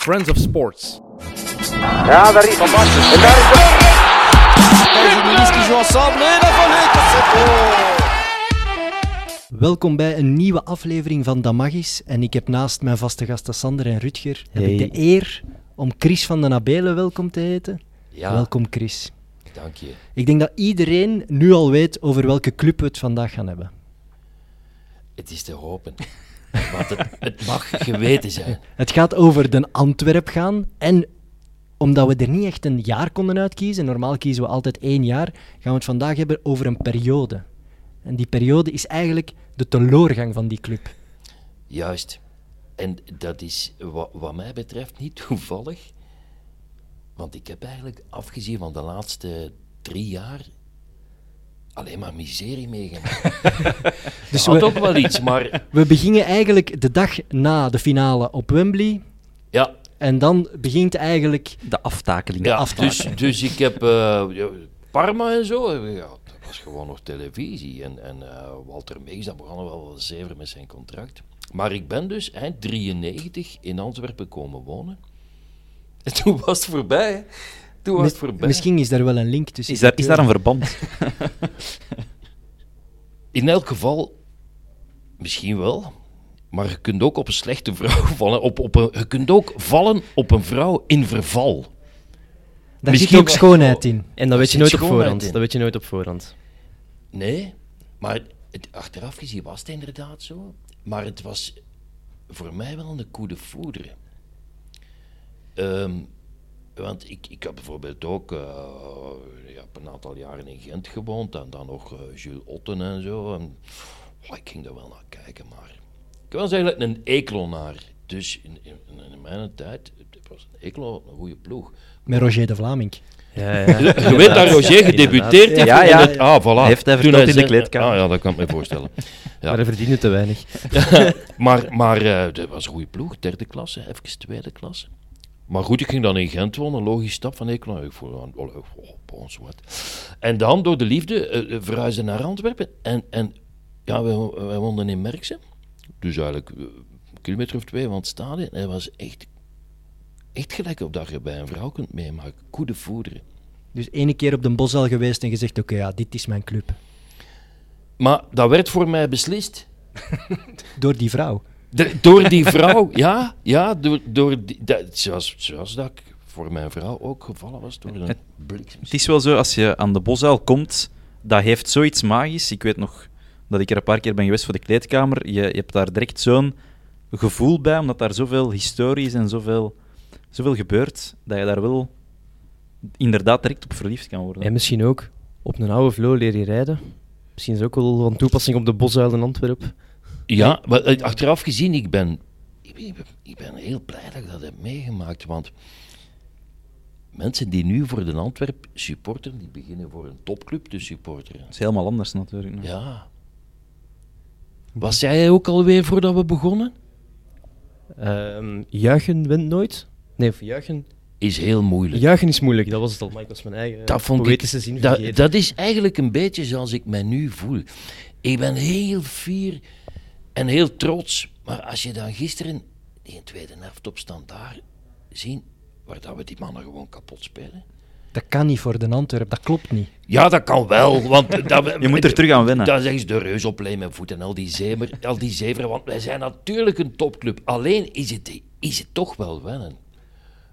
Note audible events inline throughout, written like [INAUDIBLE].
Friends of Sports. Ja, daar is Van Basten. En daar is journalistes qui jouent ensemble c'est beau Welkom bij een nieuwe aflevering van Damagis. En ik heb naast mijn vaste gasten Sander en Rutger heb ik de eer om Chris van den Abelen welkom te heten. Ja, Welkom Chris. dank je. Ik denk dat iedereen nu al weet over welke club we het vandaag gaan hebben. Het is te hopen. Want het, het mag geweten zijn. Het gaat over de Antwerp gaan. En omdat we er niet echt een jaar konden uitkiezen, normaal kiezen we altijd één jaar, gaan we het vandaag hebben over een periode. En die periode is eigenlijk de teleurgang van die club. Juist. En dat is wat, wat mij betreft niet toevallig. Want ik heb eigenlijk, afgezien van de laatste drie jaar, alleen maar miserie meegemaakt. [LAUGHS] [LAUGHS] Dus had we, ook wel iets, maar [LAUGHS] we beginnen eigenlijk de dag na de finale op Wembley. ja, En dan begint eigenlijk De aftakeling. Ja, aftaken. dus, dus ik heb eh, Parma en zo. Ja, dat was gewoon nog televisie. En, en eh, Walter Meeks, dat begon wel wel zever met zijn contract. Maar ik ben dus eind 93 in Antwerpen komen wonen. En toen was het voorbij. hè. Toen was het voorbij. Misschien is daar wel een link tussen. Is daar, die is daar een verband? [LAUGHS] In elk geval, misschien wel. Maar je kunt ook op een slechte vrouw [LAUGHS] vallen. Op, op een, je kunt ook vallen op een vrouw in verval. Daar zit Misschien ook schoonheid in. En dat weet je nooit op schoonheid voorhand. in. Dat weet je nooit op voorhand. Nee, maar het, achteraf gezien was het inderdaad zo. Maar het was voor mij wel een coup de foudre. Want ik, ik heb bijvoorbeeld ook eh, ja, een aantal jaren in Gent gewoond en dan nog eh, Jules Otten en zo. En, oh, ik ging daar wel naar kijken, maar ik was eigenlijk een eklonaar. Dus in, in, in mijn tijd het was een eklo een goede ploeg. Met Roger de Vlaming. Ja, ja. [LAUGHS] Je weet dat Roger gedebuteerd heeft. Ja, in ja. het- ah, voilà. Hij heeft hij Toen verteld in de kleedkamer. Ah ja, dat kan ik me voorstellen. [LAUGHS] Ja. Maar hij verdiende te weinig. [LAUGHS] maar maar eh, dat was een goede ploeg, derde klasse, even tweede klasse. Maar goed, ik ging dan in Gent wonen, een logisch stap van ik, ik voel aan, oh, wat. En dan door de liefde eh, eh, verhuisden naar Antwerpen. En, en ja, wij, wij woonden in Merkse. Dus eigenlijk eh, een kilometer of twee van het stadion. En het was echt, echt gelijk op dat je bij een vrouw kunt meemaken. Goede voederen. Dus ene keer op de Bosal geweest en gezegd: Oké, ja, dit is mijn club. Maar dat werd voor mij beslist. [LAUGHS] Door die vrouw. De- door die vrouw, [LAUGHS] ja, ja, door, door die, dat, zoals, zoals dat ik voor mijn vrouw ook gevallen was door een Het- bliksem. Het is wel zo, als je aan de bosuil komt, dat heeft zoiets magisch. Ik weet nog dat ik er een paar keer ben geweest voor de kleedkamer. Je, je hebt daar direct zo'n gevoel bij, omdat daar zoveel historie is en zoveel, zoveel gebeurt, dat je daar wel inderdaad direct op verliefd kan worden. En misschien ook op een oude vlo leer je rijden. Misschien is ook wel van toepassing op de bosuil in Antwerpen. Ja, maar eh, achteraf gezien, ik ben, ik ben, ik heel blij dat ik dat heb meegemaakt, want mensen die nu voor de Antwerp supporteren, die beginnen voor een topclub te supporteren. Dat is helemaal anders natuurlijk. Ja. Was jij ook alweer voordat we begonnen? Ehm, juichen wint nooit. Nee, of juichen. Is heel moeilijk. Juichen is moeilijk, dat was het al. Maar ik was mijn eigen Dat vond ik- zin Dat, dat is eigenlijk een beetje zoals ik mij nu voel. Ik ben heel fier en heel trots. Maar als je dan gisteren die in tweede helft op standaard zien, waar dat we die mannen gewoon kapot spelen. Dat kan niet voor de Antwerp, dat klopt niet. Ja, dat kan wel, want [LAUGHS] dat, Je moet er terug aan wennen. Dan zeggen ze de reus op mijn voet en al die, zemer, al die zeveren, want wij zijn natuurlijk een topclub. Alleen is het, is het toch wel wennen.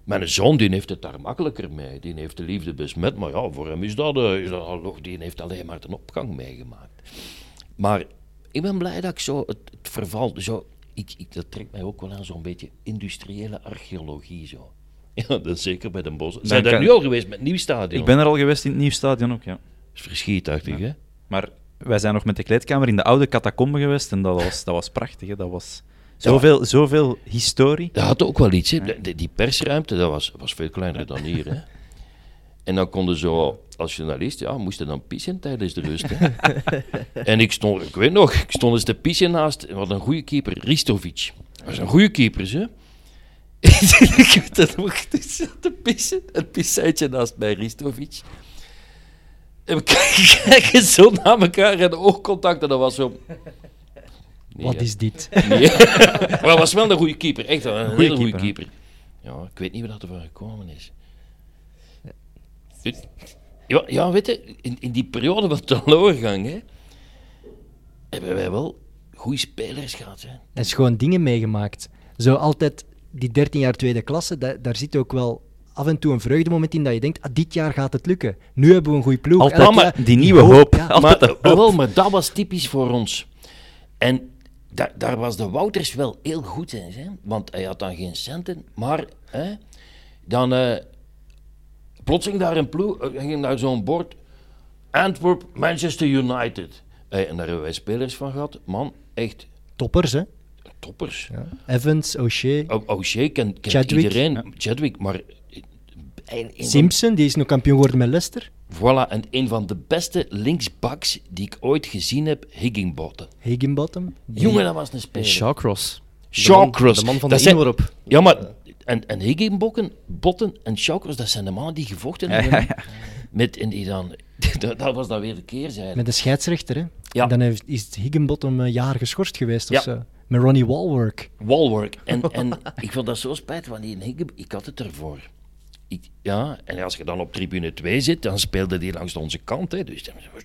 Mijn zoon die heeft het daar makkelijker mee. Die heeft de liefde besmet, maar ja, voor hem is dat, eh, is dat al nog- die heeft alleen maar de opgang meegemaakt. Maar ik ben blij dat ik zo het verval, zo, ik, ik, dat trekt mij ook wel aan zo'n beetje industriële archeologie zo. [LAUGHS] Ja, dat zeker bij Den Bosch. Zijn daar nu al geweest met nieuw stadion? Ik ben er al geweest in het nieuw stadion ook, ja. Dat is verschietachtig, hè? Maar wij zijn nog met de kleedkamer in de oude catacombe geweest en dat was, dat was prachtig. Hè. Dat was zoveel, zoveel historie. Dat had ook wel iets. Hè. Die persruimte dat was, was veel kleiner dan hier. Hè. [LAUGHS] En dan konden zo, als journalist, ja, moesten dan pissen tijdens de rust. [LAUGHS] En ik stond, ik weet nog, ik stond eens te pissen naast, wat een goede keeper, Ristovic. Dat was een goede keeper, hè. ik weet dat nog, ik zat te pissen, een pisseitje naast mij, Ristovic. En we [LAUGHS] kijken zo naar elkaar en oogcontact en dat was zo... Nee, Wat is dit? [LAUGHS] Nee. maar hij was wel een goede keeper. Echt wel, een Goeie hele goede keeper, keeper. Ja, Ik weet niet wat er van gekomen is. Ja, ja weet je, in, in die periode van de doorgang, hè, hebben wij wel goede spelers gehad. Hè. Is gewoon dingen meegemaakt. Zo altijd die 13 jaar tweede klasse, da- daar zit ook wel af en toe een vreugdemoment in dat je denkt, ah, dit jaar gaat het lukken. Nu hebben we een goede ploeg. Altijd maar jaar- die nieuwe hoop. Ja, Altijd maar, hoop. wel, maar dat was typisch voor ons. En da- daar was de Wouters wel heel goed in. Hè? Want hij had dan geen centen. Maar hè, dan eh, plotseling daar een ploeg, eh, ging daar zo'n bord. Antwerp, Manchester United. Eh, en daar hebben wij spelers van gehad. Man, echt toppers, hè? toppers. Evans, O'Shea, O- O'Shea kent, Chadwick. iedereen. Chadwick, maar... eh, van- Simpson, die is nog kampioen geworden met Leicester. Voilà, en een van de beste linksbacks die ik ooit gezien heb, Higginbotham. Higginbottom. Jongen, dat was een En speler. Shawcross. Shawcross. De man van Dat de zijn-. Ja, maar... En, en Higginbotham, Botten en Shawcross, dat zijn de mannen die gevochten hebben. Met, en die dan... [LAUGHS] dat, dat was dan weer de keerzijde. Met een scheidsrechter, hè? Ja. En dan heeft, is Higginbottom een jaar geschorst geweest of zo. Met Ronnie Wallwork. Wallwork. En, [LAUGHS] en ik vond dat zo spijtig, want die Higginbotham, ik had het ervoor. Ik, ja, en als je dan op tribune 2 zit, dan speelde die langs onze kant. Hè, dus dan was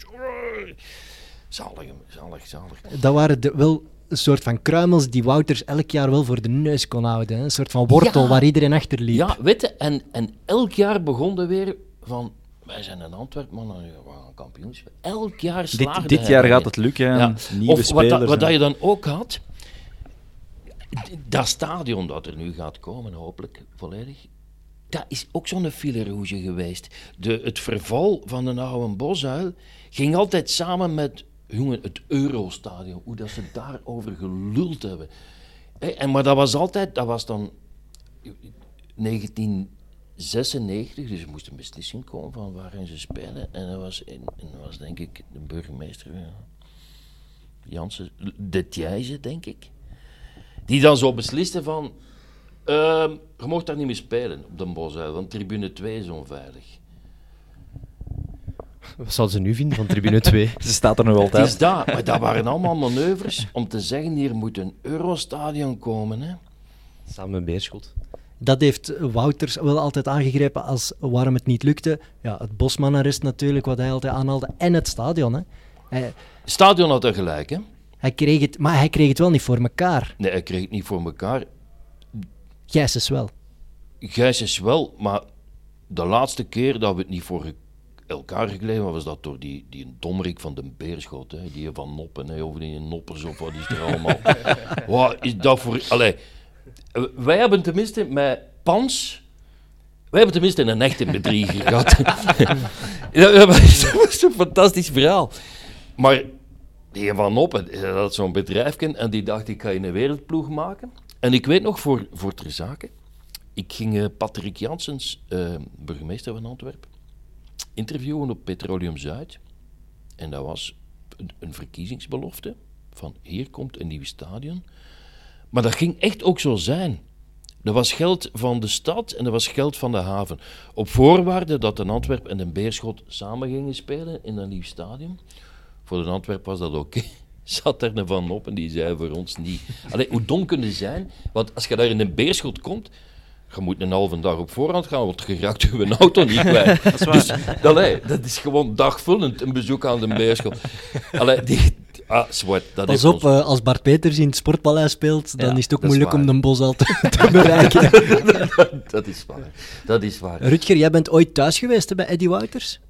zalig, zalig, zalig. Dat waren de, wel een soort van kruimels die Wouters elk jaar wel voor de neus kon houden. Hè? Een soort van wortel Ja. waar iedereen achter liep. Ja, weet je, en, en elk jaar begon er weer van... Wij zijn een Antwerp, man, en we gaan kampioen spelen. Elk jaar slaagde Dit, dit jaar gaat het lukken. en Ja. Nieuwe Of wat, spelers. wat en- dat je dan ook had... Dat stadion dat er nu gaat komen, hopelijk volledig... Dat is ook zo'n file rouge geweest. De, het verval van de oude Bosuil ging altijd samen met jongen, het Eurostadion. Hoe dat ze daarover geluld hebben. En, maar dat was altijd... Dat was dan 1996, dus er moest een beslissing komen van waar gaan ze spelen. En dat was, en dat was denk ik de burgemeester ja, Jansen, de Thijze, denk ik. Die dan zo besliste van, ehm, je mocht daar niet meer spelen op de Bosuil, want tribune 2 is onveilig. Wat zouden ze nu vinden van tribune [LAUGHS] 2? Ze staat er nog Het altijd. is dat, maar dat waren allemaal manoeuvres om te zeggen, hier moet een Eurostadion komen. Hè. Samen met Beerschot. Dat heeft Wouters wel altijd aangegrepen als waarom het niet lukte. Ja, het Bosman-arrest natuurlijk, wat hij altijd aanhaalde. En het stadion. Hè. Hij, Stadion had er gelijk, hè. hij kreeg het, maar hij kreeg het wel niet voor elkaar. Nee, hij kreeg het niet voor elkaar. Gijsens wel. Gijs is wel, maar de laatste keer dat we het niet voor elkaar gegleden was dat door die, die dommerik van de Beerschot, hè, die van Noppen, hè, of die Noppers of wat is er allemaal. [LAUGHS] wat is dat voor... Allee, eh, wij hebben tenminste met Pans... Wij hebben tenminste een echte bedrieger gehad. [LAUGHS] [LAUGHS] Dat was dat een fantastisch verhaal. Maar die van Noppen, die had zo'n bedrijfje en die dacht, ik ga je een wereldploeg maken. En ik weet nog, voor, voor ter zake, ik ging eh, Patrick Janssens, eh, burgemeester van Antwerpen, interviewen op Petroleum Zuid. En dat was een, verkiezingsbelofte van hier komt een nieuw stadion. Maar dat ging echt ook zo zijn. Er was geld van de stad en er was geld van de haven. Op voorwaarde dat een Antwerp en een Beerschot samen gingen spelen in een nieuw stadion. Voor de Antwerp was dat oké. [LAUGHS] Zat er een van op en die zei voor ons niet. Allee, hoe dom kunnen zijn? Want als je daar in een Beerschot komt, je moet een halve dag op voorhand gaan, want je raakt je een auto niet [LAUGHS] kwijt. dat is waar. Dus, allee, dat is gewoon dagvullend, een bezoek aan de Beerschot. [LAUGHS] Allee, die, ah, zwart, dat Pas op, ons- eh, als Bart Peters in het Sportpaleis speelt, dan Ja, is het ook moeilijk om de bos al te, [LAUGHS] te bereiken. dat is waar. Dat is waar. Rutger, jij bent ooit thuis geweest hè, bij Eddie Wouters?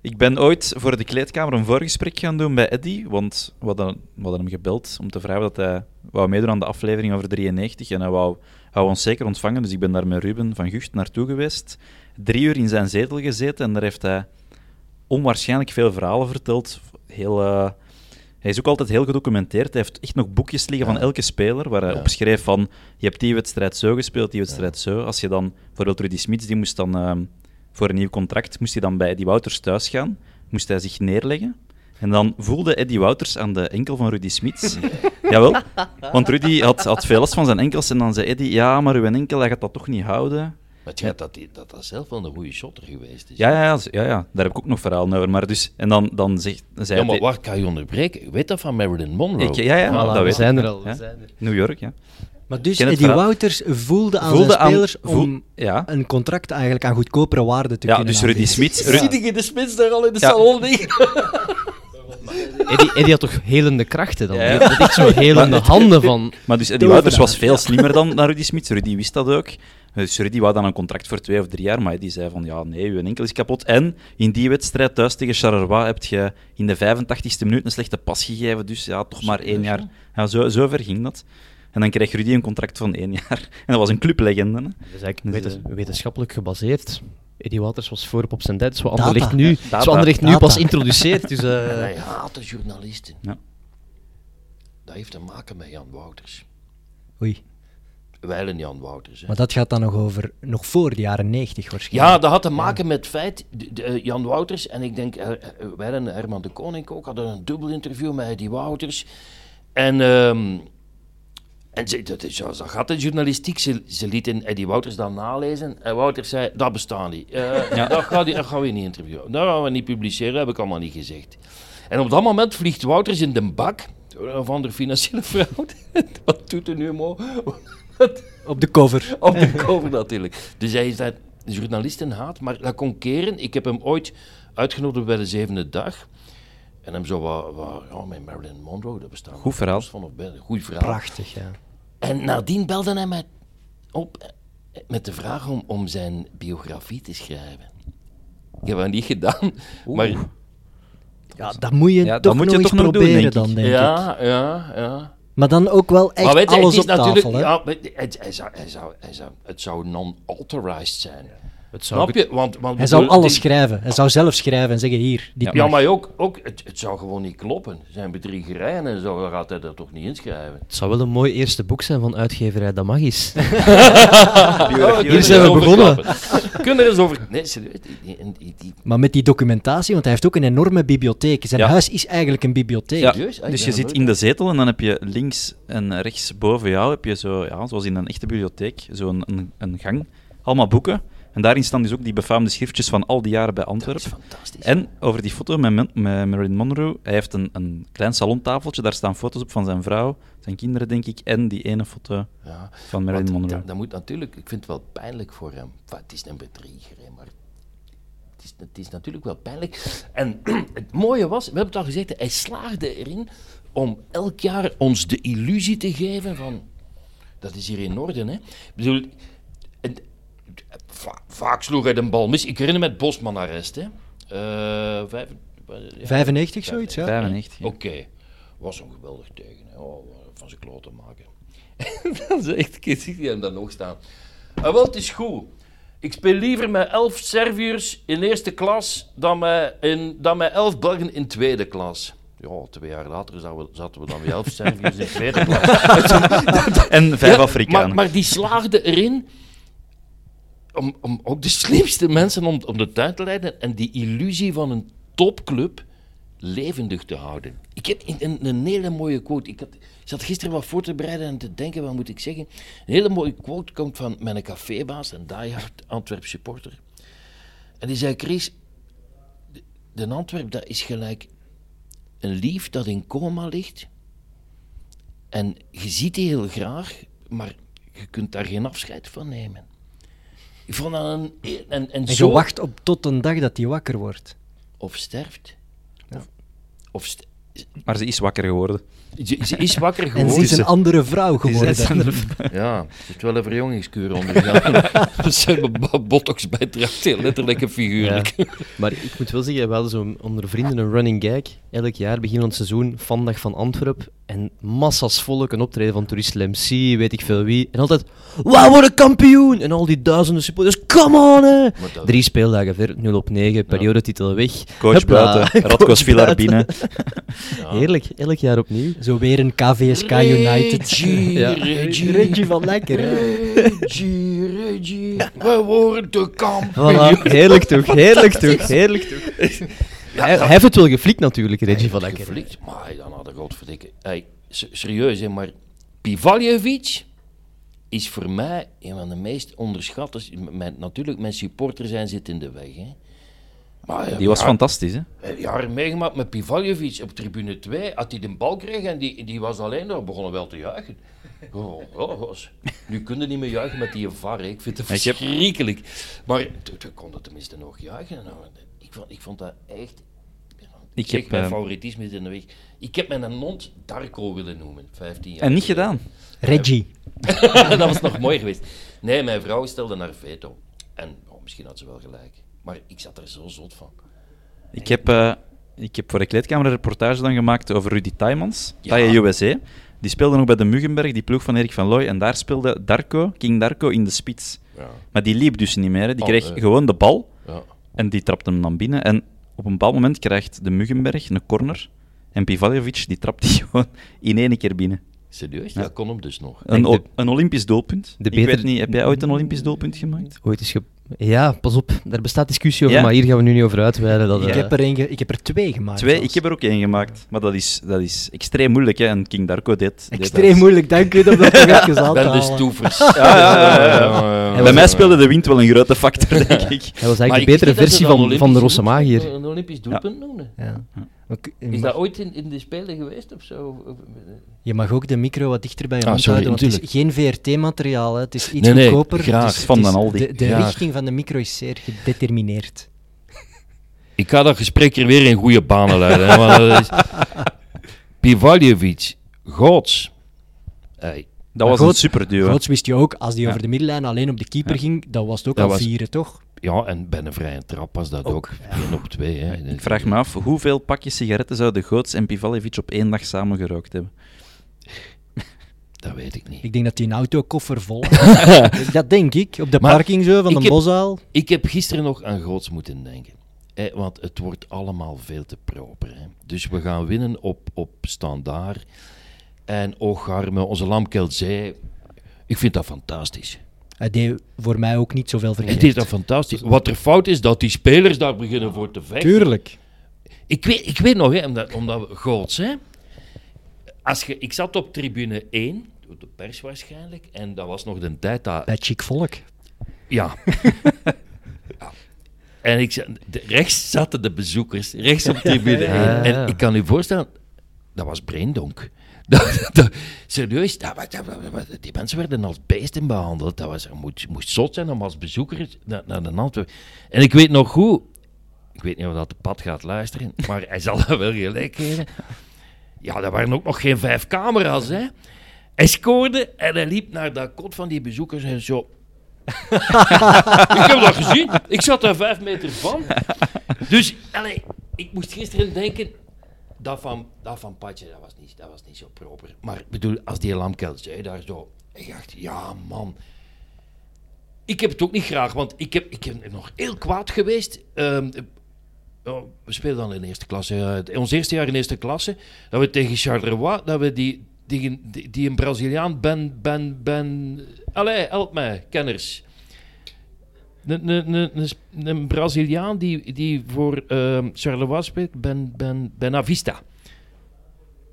Ik ben ooit voor de kleedkamer een voorgesprek gaan doen bij Eddy, want we hadden, we hadden hem gebeld om te vragen dat hij wou meedoen aan de aflevering over 93 en hij wou, wou ons zeker ontvangen, dus ik ben daar met Ruben van Gucht naartoe geweest. Drie uur in zijn zetel gezeten en daar heeft hij onwaarschijnlijk veel verhalen verteld. Heel, eh, hij is ook altijd heel gedocumenteerd. Hij heeft echt nog boekjes liggen van elke speler, waar hij Ja. opschreef van je hebt die wedstrijd zo gespeeld, die wedstrijd zo. Als je dan, bijvoorbeeld Rudy Smits, die moest dan ehm, voor een nieuw contract, moest hij dan bij Eddie Wouters thuis gaan, moest hij zich neerleggen. En dan voelde Eddie Wouters aan de enkel van Rudy Smits. [LAUGHS] Jawel, want Rudy had, had veel last van zijn enkels en dan zei Eddie, ja, maar uw enkel, hij gaat dat toch niet houden. Maar het gaat dat, dat dat zelf wel een goede shotter geweest is. Ja, ja, ja, ja, ja, daar heb ik ook nog verhalen over. Maar dus, en dan, dan zegt, zei Ja, maar waar kan je onderbreken? Weet dat van Marilyn Monroe? Ik- ja, ja, Voilà, dat we weet zijn ik. er al. Ja. We zijn er. New York, ja. Maar dus Eddie verhaal. Wouters voelde aan Voelde zijn aan- spelers voel- om ja. een contract eigenlijk aan goedkopere waarde te ja, kunnen dus Rudy aanbieden. Smits... Ru- Zie je de spits daar al in de Ja. salon liggen? [LAUGHS] Eddie, Eddie had toch helende krachten dan? Ja. Die had echt zo helende handen van... Maar dus Eddie Wouters was veel slimmer dan, dan Rudy Smits. Rudy wist dat ook. Dus Rudy wou dan een contract voor twee of drie jaar, maar Eddie zei van ja, nee, uw enkel is kapot. En in die wedstrijd thuis tegen Charleroi heb je in de 85ste minuut een slechte pas gegeven, dus ja, toch maar één jaar. Ja, zo, zo ver ging dat. En dan kreeg Rudy een contract van één jaar. [LAUGHS] En dat was een clublegende. Hè? Dat is eigenlijk Dus, weten- wetenschappelijk gebaseerd. Eddie Wouters was voorop op zijn tijd, zo Data. Anderlecht nu, Data. zo Anderlecht nu pas introduceert. Dus, eh, [LAUGHS] En hij haatte journalisten. Ja. Dat heeft te maken met Jan Wouters. Oei, Wijlen Jan Wouters. Hè. maar dat gaat dan nog over, nog voor de jaren 90 waarschijnlijk. Ja, dat had te maken met het feit, de- de, eh, Jan Wouters en ik denk, eh, eh, en Herman de Koning ook hadden een dubbel interview met Eddie Wouters. En, ehm, en ze, dat, is, zo zo gaat de journalistiek, ze, ze lieten Eddie Wouters dan nalezen. En Wouters zei, dat bestaat niet. Eh, [LAUGHS] dat, gaat, dat gaan we niet interviewen. Dat gaan we niet publiceren, dat heb ik allemaal niet gezegd. En op dat moment vliegt Wouters in de bak, door een of andere financiële fraude. [LAUGHS] Wat doet er nu, Mo? [LAUGHS] Op de cover. Op de cover natuurlijk. Dus hij is dat journalistenhaat, maar dat kon keren. Ik heb hem ooit uitgenodigd bij de zevende dag. En hem zo wat, wat ja, met Marilyn Monroe, dat bestaat. Goed verhaal. Van of goed verhaal. Prachtig, ja. En nadien belde hij mij op met de vraag om, om zijn biografie te schrijven. Ik heb dat niet gedaan, maar Ja, dat moet je Ja, toch dat moet nog je eens toch nog doen, proberen denk ik. dan, denk ik. ja, ja, ja. Maar dan ook wel echt maar weet je, alles het op tafel, hè? ja, hij zou, hij zou, hij zou, het zou non-authorized zijn. Het zou Snap je? Want, want Hij zou alles die- schrijven. Hij zou zelf schrijven en zeggen, hier, dit Ja, mag. maar ook, ook het, het zou gewoon niet kloppen. Zijn bedriegerijen en zo, dan gaat hij er toch niet inschrijven. Het zou wel een mooi eerste boek zijn van uitgeverij Damagis. [LAUGHS] [LAUGHS] Hier Hier zijn we begonnen. Kunnen er eens over... Nee, serieus. Die, die, die, die- Maar met die documentatie, want hij heeft ook een enorme bibliotheek. Zijn Ja. huis is eigenlijk een bibliotheek. Ja? Ah, dus ben je zit in de zetel en dan heb je links en rechts boven jou, heb je zo, ja, zoals in een echte bibliotheek, zo'n een, een gang, allemaal boeken. En daarin staan dus ook die befaamde schriftjes van al die jaren bij Antwerpen. fantastisch. En over die foto met, met Marilyn Monroe, hij heeft een, een klein salontafeltje, daar staan foto's op van zijn vrouw, zijn kinderen denk ik, en die ene foto ja, van Marilyn Monroe. dat, dat moet natuurlijk... Ik vind het wel pijnlijk voor hem. Het is een bedrieger, maar... Het is, het is natuurlijk wel pijnlijk. En [CLEARS THROAT] het mooie was, we hebben het al gezegd, hij slaagde erin om elk jaar ons de illusie te geven van... Dat is hier in orde, hè. Ik bedoel, va- vaak sloeg hij de bal mis. Ik herinner me het Bosman-arrest, hè. Eh, vijf, ja, 95, zoiets, ja. 95. ja. Oké, was een geweldig tegen. Hè. Oh, van zijn kloot maken. [LAUGHS] dan zegt ik, zie je hem dan nog staan. Ah, wel, het is goed. Ik speel liever met elf Serviërs in eerste klas dan met, in, dan met elf Belgen in tweede klas. Ja, twee jaar later zaten we, dan met elf Serviërs in tweede klas. [LAUGHS] En vijf Ja, Afrikanen. Maar, maar die slaagde erin om, om ook de slimste mensen om, om de tuin te leiden en die illusie van een topclub levendig te houden. Ik heb een, een, hele mooie quote. Ik, had, zat gisteren wat voor te bereiden en te denken, wat moet ik zeggen? Een hele mooie quote komt van mijn cafébaas, een diehard Antwerp supporter. En die zei, Chris, de Antwerp dat is gelijk een lief dat in coma ligt en je ziet die heel graag, maar je kunt daar geen afscheid van nemen. Ik vond dat een... En, en, En zo... je wacht op tot een dag dat hij wakker wordt. Of sterft. Of, of st- Maar ze is wakker geworden. Ze, ze is wakker En geworden. ze is een andere vrouw geworden. [LAUGHS] Ja, ze heeft wel een verjongingskuur ondergaan. [LAUGHS] ze hebben bo- botox bijdraagt, heel letterlijk en figuurlijk. Maar ik moet wel zeggen, we hadden zo onder vrienden een running gag. Elk jaar, begin van het seizoen, vandag van Antwerp. En massa's volk, een optreden van Tourist MC, weet ik veel wie. En altijd, wauw, worden kampioen! En al die duizenden supporters, come on! Hè. Drie speeldagen ver, 0 op 9, periodetitel weg. Coach Hupla. buiten, Radko Svilar. [LAUGHS] Heerlijk, elk jaar opnieuw. Zo weer een KVSK United. Reggie, Ja. Reggie, Reggie van Lekker, hè. Reggie, Reggie, we worden de kampioen. Voilà, heerlijk toch, heerlijk toch, heerlijk toch. Hij, hij heeft het wel geflikt natuurlijk, Reggie van Lekker. Geflikt, maar dan had ik godverdikke... Hey, serieus, hè, maar Pivaljevic is voor mij een van de meest onderschatte... Mijn, natuurlijk, mijn supporter zijn zit in de weg. Hè. Maar, ja, Die was ja, fantastisch, hè? eh, Jaren meegemaakt met Pivaljevic op tribune 2. Had hij de bal kreeg en die, die was alleen daar, begonnen wel te juichen. Oh, oh, was. Nu kunnen niet meer juichen met die VAR. hè. Ik vind het verschrikkelijk. Maar toen toen kon het tenminste nog juichen. Nou, ik, vond, ik vond dat echt... Ik zeg, heb, mijn eh, favoritisme is in de weg. Ik heb mijn hond Darko willen noemen, 15 jaar En niet gedaan. Reggie. [LAUGHS] dat was nog mooi geweest. Nee, mijn vrouw stelde naar veto. En oh, misschien had ze wel gelijk. Maar ik zat er zo zot van. Ik heb, eh, ik heb voor de kleedkamer een reportage dan gemaakt over Rudy Taimans, Ja. Taya USA. Die speelde nog bij de Muggenberg, die ploeg van Erik van Looy. En daar speelde Darko, King Darko, in de spits. Ja. Maar die liep dus niet meer. Hè. Die Oh, kreeg nee. gewoon de bal Ja. en die trapte hem dan binnen. En op een bepaald moment krijgt de Muggenberg een corner. En Pivaljevic die trapt die [LAUGHS] gewoon in één keer binnen. Serieus? Ja. Ja, kon hem dus nog. Een, een Olympisch doelpunt. de Ik weet niet, heb jij ooit een Olympisch doelpunt gemaakt? Ooit is ge... Ja, pas op. Daar bestaat discussie over, Ja. maar hier gaan we nu niet over uitweiden. Dat, Ik, eh, heb er een ge- ik heb er twee gemaakt. Twee, zelfs. ik heb er ook één gemaakt. Maar dat is, dat is extreem moeilijk. Hè. En King Darko deed... deed Extreem dat. moeilijk, dank u dat [LAUGHS] even aan te Ben de halen. stoefers. Ja, ja, ja, ja, ja. Hij Bij mij speelde de wind wel een grote factor, [LAUGHS] denk ik. Hij was Maar eigenlijk ik de betere dat versie van, van de Rosse Magier. Een Olympisch doelpunt noemen. Ja. Maar Is dat ooit in, in de Spelen geweest of zo? Je mag ook de micro wat dichter bij je Ah, sorry, houden, want het is geen VRT-materiaal. Het is iets Nee, nee, goedkoper. graag. dus Van Aldi. De, richting van de micro is zeer gedetermineerd. [LAUGHS] Ik ga dat gesprek hier weer in goede banen leiden. hè, want dat is... [LAUGHS] Pivaljevic, Goots. Hey, Dat was een superduo. Groots wist je ook, als die Ja. over de middenlijn alleen op de keeper Ja. ging, dat was het ook Dat al was- vieren, toch? Ja, en bij een vrije trap was dat ook 1 op 2. Hè. Ik vraag me af, hoeveel pakjes sigaretten zouden Goots en Pivaljevic op één dag samen gerookt hebben? [LAUGHS] Dat weet ik niet. Ik denk dat die een autokoffer vol. [LAUGHS] Dat denk ik, op de Maar parking zo, van de Bosuil. Ik heb gisteren nog aan Goots moeten denken. Hè, want het wordt allemaal veel te proper. Hè. Dus we gaan winnen op, op standaard. En Ogarme, onze Lamkel zei... Ik vind dat fantastisch. Hij deed voor mij ook niet zoveel verkeerd. Het is dat fantastisch. Wat er fout is, dat die spelers daar beginnen voor te vechten. Tuurlijk. Ik weet, ik weet nog, hè, omdat, omdat we Goots, hè. Als je, ik zat op tribune 1, door de pers waarschijnlijk, en dat was nog de tijd dat... Bij chic volk. Ja. [LAUGHS] Ja. En ik, de- rechts zaten de bezoekers, rechts op [LAUGHS] tribune 1. Ja. En ik kan u voorstellen, dat was braindonk. [LAUGHS] Serieus, dat, dat, die mensen werden als beesten behandeld. Dat was, moest, moest zot zijn om als bezoeker naar, naar de Antwerp. En ik weet nog goed, ik weet niet of dat de pad gaat luisteren, [LAUGHS] maar hij zal dat wel gelijk geven. Ja, er waren ook nog geen vijf camera's, hè. Hij scoorde en hij liep naar dat kot van die bezoekers en zo... [LAUGHS] ik heb dat gezien. Ik zat daar vijf meter van. Dus, allee, ik moest gisteren denken... Dat van, dat van Patje, dat was, niet, dat was niet zo proper. Maar ik bedoel, als die lamkel zei daar zo... Ik dacht, ja man... Ik heb het ook niet graag, want ik, heb, ik ben nog heel kwaad geweest. Ehm, oh, we spelen dan in eerste klasse. eh, ons eerste jaar in eerste klasse. Dat we tegen Charleroi, dat we die, die, die, die een Braziliaan, Ben, Ben, Ben... Allee, help mij, kenners. Een, een, een, een, een Braziliaan die, die voor ehm Charleroi speelt, Ben, Ben, Benavista.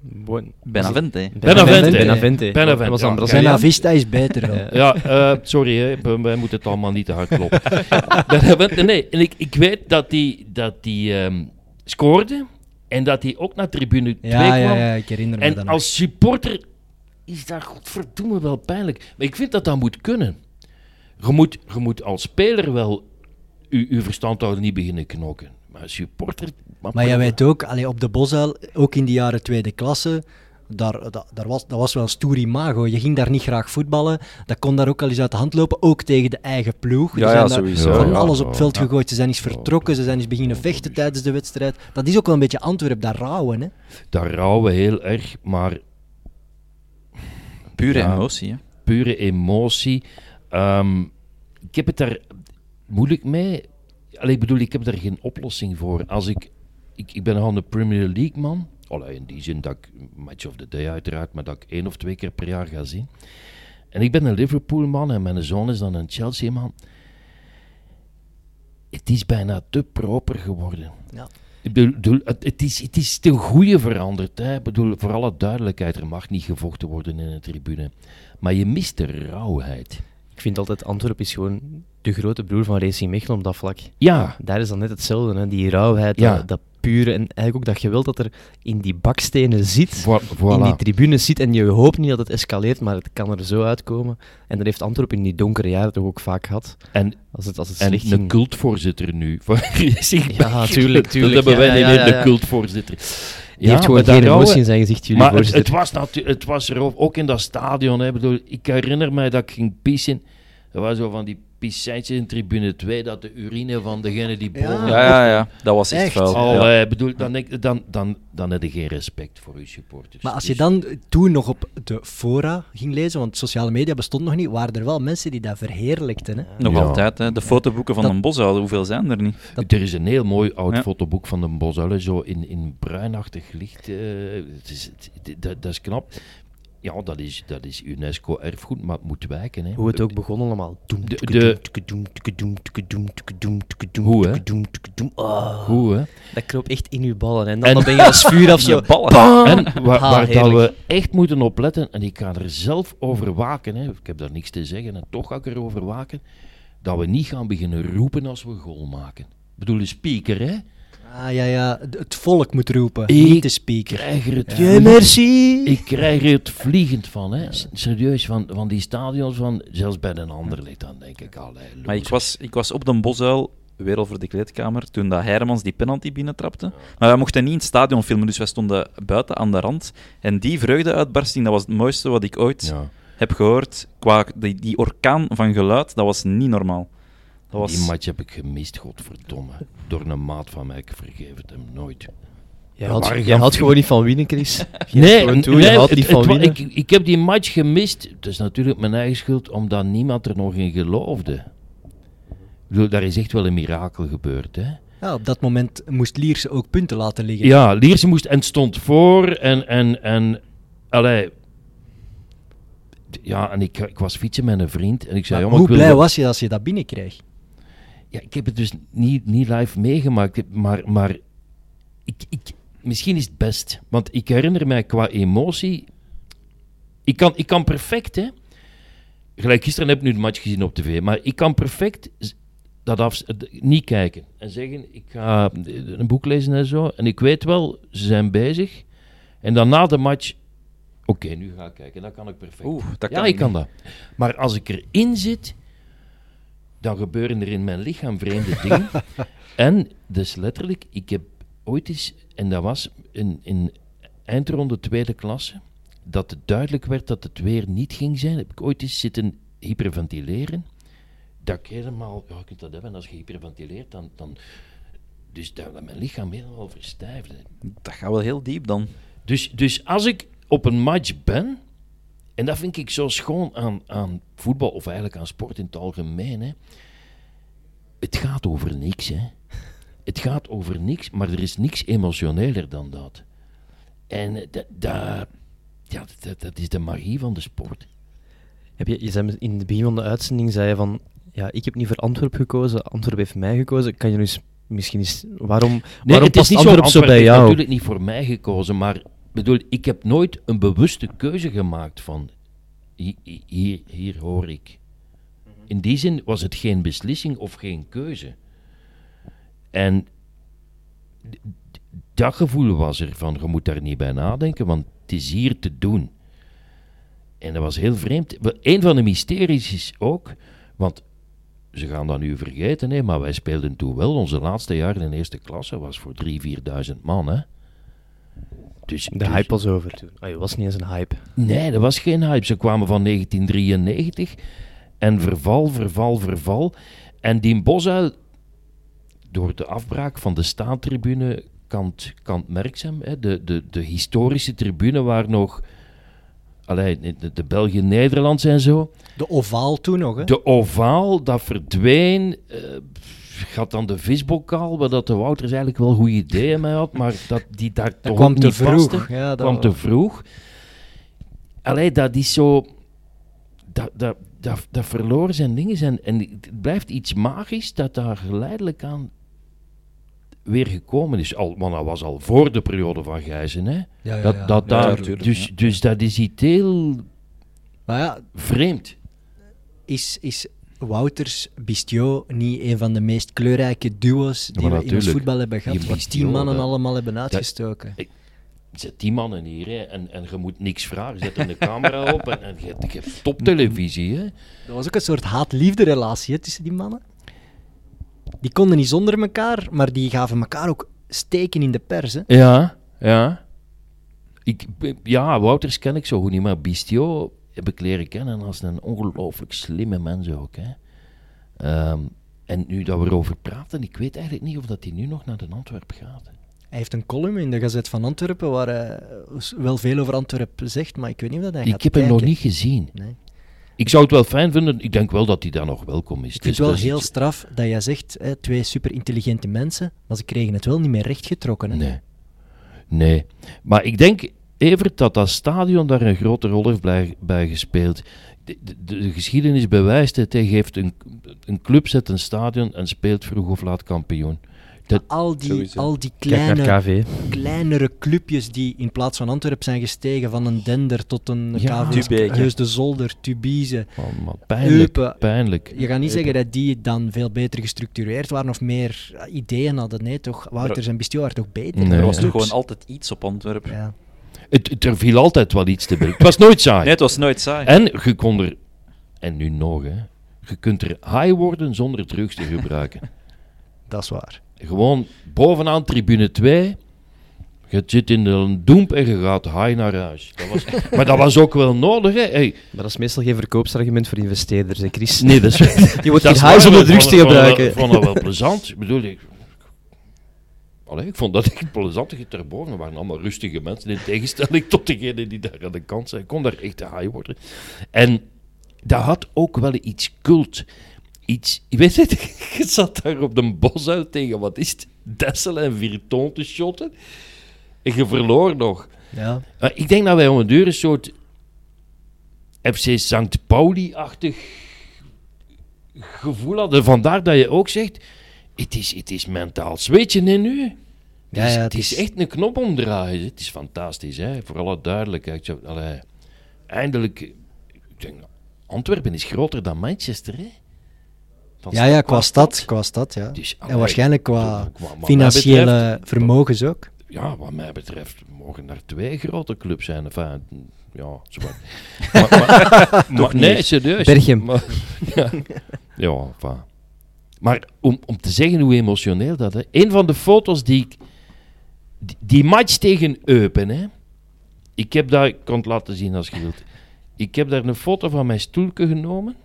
Bon- Benavente. Benavente. Benavente. Benavente, Dat was dan ja. Brazilië. Zijn Vista is beter. Ja. Eh, sorry, hè, wij- moeten het allemaal niet te hard kloppen. [LAUGHS] Benavente, nee, en ik, ik weet dat die, dat die ehm, scoorde en dat hij ook naar tribune 2 Ja, kwam. ja, ja, ik herinner me En dat nog. als supporter is dat godverdomme wel pijnlijk. Maar ik vind dat dat moet kunnen. Je moet, je moet als speler wel je, je verstand houden, niet beginnen knokken. Maar als supporter... Maar jij weet ook, allee, op de Bosuil, ook in die jaren tweede klasse, daar, da- daar was, dat was wel stoer imago. Je ging daar niet graag voetballen. Dat kon daar ook al eens uit de hand lopen, ook tegen de eigen ploeg. Ja, er ja, zijn daar sowieso. van Ja, alles ja, op het veld ja. gegooid. Ze zijn eens vertrokken, ze zijn eens beginnen vechten tijdens de wedstrijd. Dat is ook wel een beetje Antwerp, dat rouwen. Hè? Daar rouwen heel erg, maar Pure Ja. emotie, hè. pure emotie. Ehm, ik heb het daar moeilijk mee. Allee, ik bedoel, ik heb daar geen oplossing voor. Als ik, ik, ik ben nogal een Premier League man. Allee, in die zin dat ik Match of the Day uiteraard, maar dat ik één of twee keer per jaar ga zien. En ik ben een Liverpool man en mijn zoon is dan een Chelsea man. Het is bijna te proper geworden. Ja. Ik bedoel, bedoel, het, het is, het is ten goede veranderd. Hè. Ik bedoel, voor alle duidelijkheid, er mag niet gevochten worden in een tribune. Maar je mist de rauwheid. Ik vind altijd, Antwerpen is gewoon de grote broer van Racing Mechelen op dat vlak. Ja, Daar is dan net hetzelfde, hè? die rauwheid, Ja. dat, dat pure en eigenlijk ook dat geweld dat er in die bakstenen zit, vo- in die tribunes zit en je hoopt niet dat het escaleert, maar het kan er zo uitkomen. En dat heeft Antwerpen in die donkere jaren toch ook vaak gehad, En, als het, als het en een cultvoorzitter nu. Van [LAUGHS] Racing Ja, tuurlijk, tuurlijk. Dat hebben wij Ja, niet ja, meer, ja, de cultvoorzitter. Die heeft gewoon dat geen emotie in zijn gezicht, jullie Maar het, het, was het was er ook, in dat stadion. Hè. Ik Bedoel, ik herinner mij dat ik ging pissen. Er was zo van die pisseintjes in tribune 2, dat de urine van degene die boven... Ja, ja, ja. Dat was echt, Echt? vuil. Al, Ja. eh, bedoel, dan, dan, dan, dan heb je geen respect voor je supporters. Maar als je Dus- dan toen nog op de fora ging lezen, want sociale media bestond nog niet, waren er wel mensen die dat verheerlijkten. Hè? Nog Ja. altijd, hè. De fotoboeken van Dat- Bosuil, hoeveel zijn er niet? Er is een heel mooi oud Ja. fotoboek van de Bosuil, zo in, in bruinachtig licht. eh, het is, het- dat, dat is knap. Ja, dat is, dat is UNESCO-erfgoed, maar het moet wijken. Hè. Hoe het ook begon allemaal. Doem, De- Hoe, hè? Ah, Goed, hè? Dat kroop echt in uw ballen. En dan, En- dan ben je als vuur of [LAUGHS] zo. Je ballen. En waar, dat we echt moeten opletten, en ik ga er zelf over waken, hè, ik heb daar niks te zeggen en toch ga ik erover waken, dat we niet gaan beginnen roepen als we goal maken. Ik bedoel, de speaker, hè? Ah ja, ja, het volk moet roepen, Ik niet de speaker. krijg er het Ja, vliegend- merci. Ik krijg er het vliegend van, hè? Serieus, van, van die stadions, van, zelfs bij een ander ligt dan denk ik al. Maar ik was, ik was op Den Bosuil, weer over de kleedkamer, toen dat Heiremans die penalty binnentrapte. Maar wij mochten niet in het stadion filmen, dus wij stonden buiten aan de rand. En die vreugdeuitbarsting, dat was het mooiste wat ik ooit Ja, heb gehoord. Qua die, die orkaan van geluid, dat was niet normaal. Dat was... Die match heb ik gemist, godverdomme. Door een maat van mij, ik vergeef het hem nooit. Jij had, gaan had gewoon niet van winnen, Chris. [LAUGHS] Nee, toe, je niet van winnen. Ik, ik heb die match gemist. Het is natuurlijk mijn eigen schuld, omdat niemand er nog in geloofde. Ik bedoel, daar is echt wel een mirakel gebeurd, hè. Ja, op dat moment moest Lierse ook punten laten liggen. Ja, Lierse moest en stond voor en... en, en allee, ja, en ik, ik was fietsen met een vriend en ik zei... Maar hoe ik wil blij was je als je dat binnenkreeg? Ja, ik heb het dus niet, niet live meegemaakt, maar, maar ik, ik, misschien is het best. Want ik herinner mij qua emotie... Ik kan, ik kan perfect, hè. Gelijk gisteren heb ik nu de match gezien op tv, maar ik kan perfect dat af, niet kijken en zeggen, ik ga een boek lezen en zo, en ik weet wel, ze zijn bezig. En dan na de match, oké, nu ga ik kijken, dat kan ik perfect. Oeh, dat ja, kan ik ik kan dat. Maar als ik erin zit, dan gebeuren er in mijn lichaam vreemde dingen. [LAUGHS] en dus letterlijk, ik heb ooit eens, en dat was in, in eindronde tweede klasse, dat het duidelijk werd dat het weer niet ging zijn, heb ik ooit eens zitten hyperventileren. Dat ik helemaal, ja, je kunt dat hebben als je hyperventileert, dan, dan dus dat mijn lichaam helemaal verstijfde. Dat gaat wel heel diep dan. Dus, dus als ik op een match ben, en dat vind ik zo schoon aan, aan voetbal, of eigenlijk aan sport in het algemeen, hè. het gaat over niks. Hè. Het gaat over niks, maar er is niks emotioneler dan dat. En eh, dat, ja, dat, dat is de magie van de sport. Heb je, je zei in het begin van de uitzending zei je van, ja, ik heb niet voor Antwerp gekozen, Antwerp heeft mij gekozen. Kan je nu eens, misschien eens, waarom, Nee, waarom het is past niet Antwerp zo, zo bij jou? natuurlijk niet voor mij gekozen, maar bedoel, ik heb nooit een bewuste keuze gemaakt van hi- hi- hier, hier hoor ik. In die zin was het geen beslissing of geen keuze. En dat gevoel was er van, je moet daar niet bij nadenken, want het is hier te doen. En dat was heel vreemd. Een van de mysteries is ook, want ze gaan dat nu vergeten, hè, maar wij speelden toen wel. Onze laatste jaar in de eerste klasse was voor 3.000, 4.000 man. Hè. Dus, De dus- hype was over toen. Ah, het was niet eens een hype. Nee, dat was geen hype. Ze kwamen van 1993 en verval, verval, verval. En die Bosuil, door de afbraak van de staantribune, kant, kant Merksem, hè, de, de, de historische tribune waar nog allee, de, de België-Nederlands en zo. De ovaal toen nog, hè? De ovaal, dat verdween. eh gaat dan de visbokaal, waar dat de Wouters eigenlijk wel goede ideeën mee had, maar dat die daar dat toch kwam ook te niet vroeg. paste Ja, dat kwam te vroeg. Allee, dat is zo... Dat, dat, dat, dat verloren zijn dingen. zijn en het blijft iets magisch dat daar geleidelijk aan weer gekomen is. Al, want dat was al voor de periode van Gijzen. Hè? Ja, ja, dat, dat daar, tuurlijk, dus, dus dat is iets heel Maar vreemd. is, is Wouters, Bistio niet een van de meest kleurrijke duo's die we in ons natuurlijk. voetbal hebben gehad? Die die mannen dat- allemaal hebben uitgestoken. Zet die mannen hier hè, en, en je moet niks vragen. Zet een camera op en, en je, je hebt toptelevisie. Hè. Dat was ook een soort haat-liefde relatie hè, tussen die mannen. Die konden niet zonder elkaar, maar die gaven elkaar ook steken in de pers. Hè. Ja, ja. Ik, ja, Wouters ken ik zo goed niet, maar Bistio heb ik leren kennen als een ongelooflijk slimme mens ook. Hè. Ehm, en nu dat we erover praten, ik weet eigenlijk niet of dat hij nu nog naar de Antwerp gaat. Hij heeft een column in de Gazet van Antwerpen waar hij wel veel over Antwerpen zegt, maar ik weet niet of dat hij Ik gaat heb hem nog niet gezien. Nee. Ik zou het wel fijn vinden, ik denk wel dat hij daar nog welkom is. Ik vind Dus het wel is heel iets- straf dat jij zegt, hè, twee super intelligente mensen, maar ze kregen het wel niet meer rechtgetrokken. Hè. Nee. Nee. Maar ik denk, Evert, dat dat stadion daar een grote rol heeft bij, bij gespeeld. De, de, de geschiedenis bewijst het. Hij geeft een, een club zet een stadion en speelt vroeg of laat kampioen. Dat, Al die, Sowieso. al die kleine, kleinere clubjes die in plaats van Antwerpen zijn gestegen, van een Dender tot een Ja. KV. Heus de Zolder, Tubize. man, pijnlijk. Eupen. Pijnlijk. Je gaat niet zeggen dat die dan veel beter gestructureerd waren of meer eh, ideeën hadden. Nee, toch? Wouters en Bistio waren toch beter? Nee. Er was toch gewoon altijd iets op Antwerpen. Ja. Het, het- er viel altijd wel iets te binnen. Het was nooit saai. Nee, het was nooit saai. En je kon er, en nu nog, hè, je kunt er high worden zonder drugs te gebruiken. [LAUGHS] Dat is waar. Gewoon bovenaan tribune 2. Je zit in een doemp en je gaat high naar huis. Dat was, [LAUGHS] maar dat was ook wel nodig. Hè. Hey, Maar dat is meestal geen verkoopsargument voor investeerders, hè, Chris? nee, dat is, [LAUGHS] Je wordt dat hier high zonder drugs te gebruiken. Ik vond dat wel plezant. Ik bedoel, ik, Allee, ik vond dat echt plezant. Je erboven waren allemaal rustige mensen. In tegenstelling tot degenen die daar aan de kant zijn. Ik kon daar echt high worden. En dat had ook wel iets cult. Iets, je weet het, [LAUGHS] je zat daar op de bos uit tegen, wat is het, Dessel en Virton te shotten. En je verloor nog. Ja. Maar ik denk dat wij om een duur een soort FC St. Pauli-achtig gevoel hadden. Vandaar dat je ook zegt, het is, het is mentaal zweetje in nu. Het, Ja, is, ja, het is echt een knop omdraaien. Het is fantastisch, hè? voor alle duidelijkheid. Zo, allee, eindelijk, ik denk, Antwerpen is groter dan Manchester. Hè? Van Ja, ja, qua stad. Qua stad ja. Dus, en waarschijnlijk qua financiële betreft- vermogens ook. ja, wat mij betreft mogen er twee grote clubs zijn. Enfin, ja, zwart. [LAUGHS] maar, maar, maar- nee, serieus. Berchem. Maar, [LAUGHS] ja, ja enfin. Maar om, om te zeggen hoe emotioneel dat is. Een van de foto's die ik... Die, die match tegen Eupen, hè. Ik heb daar... Ik kan het laten zien als je wilt. Ik heb daar een foto van mijn stoelke genomen.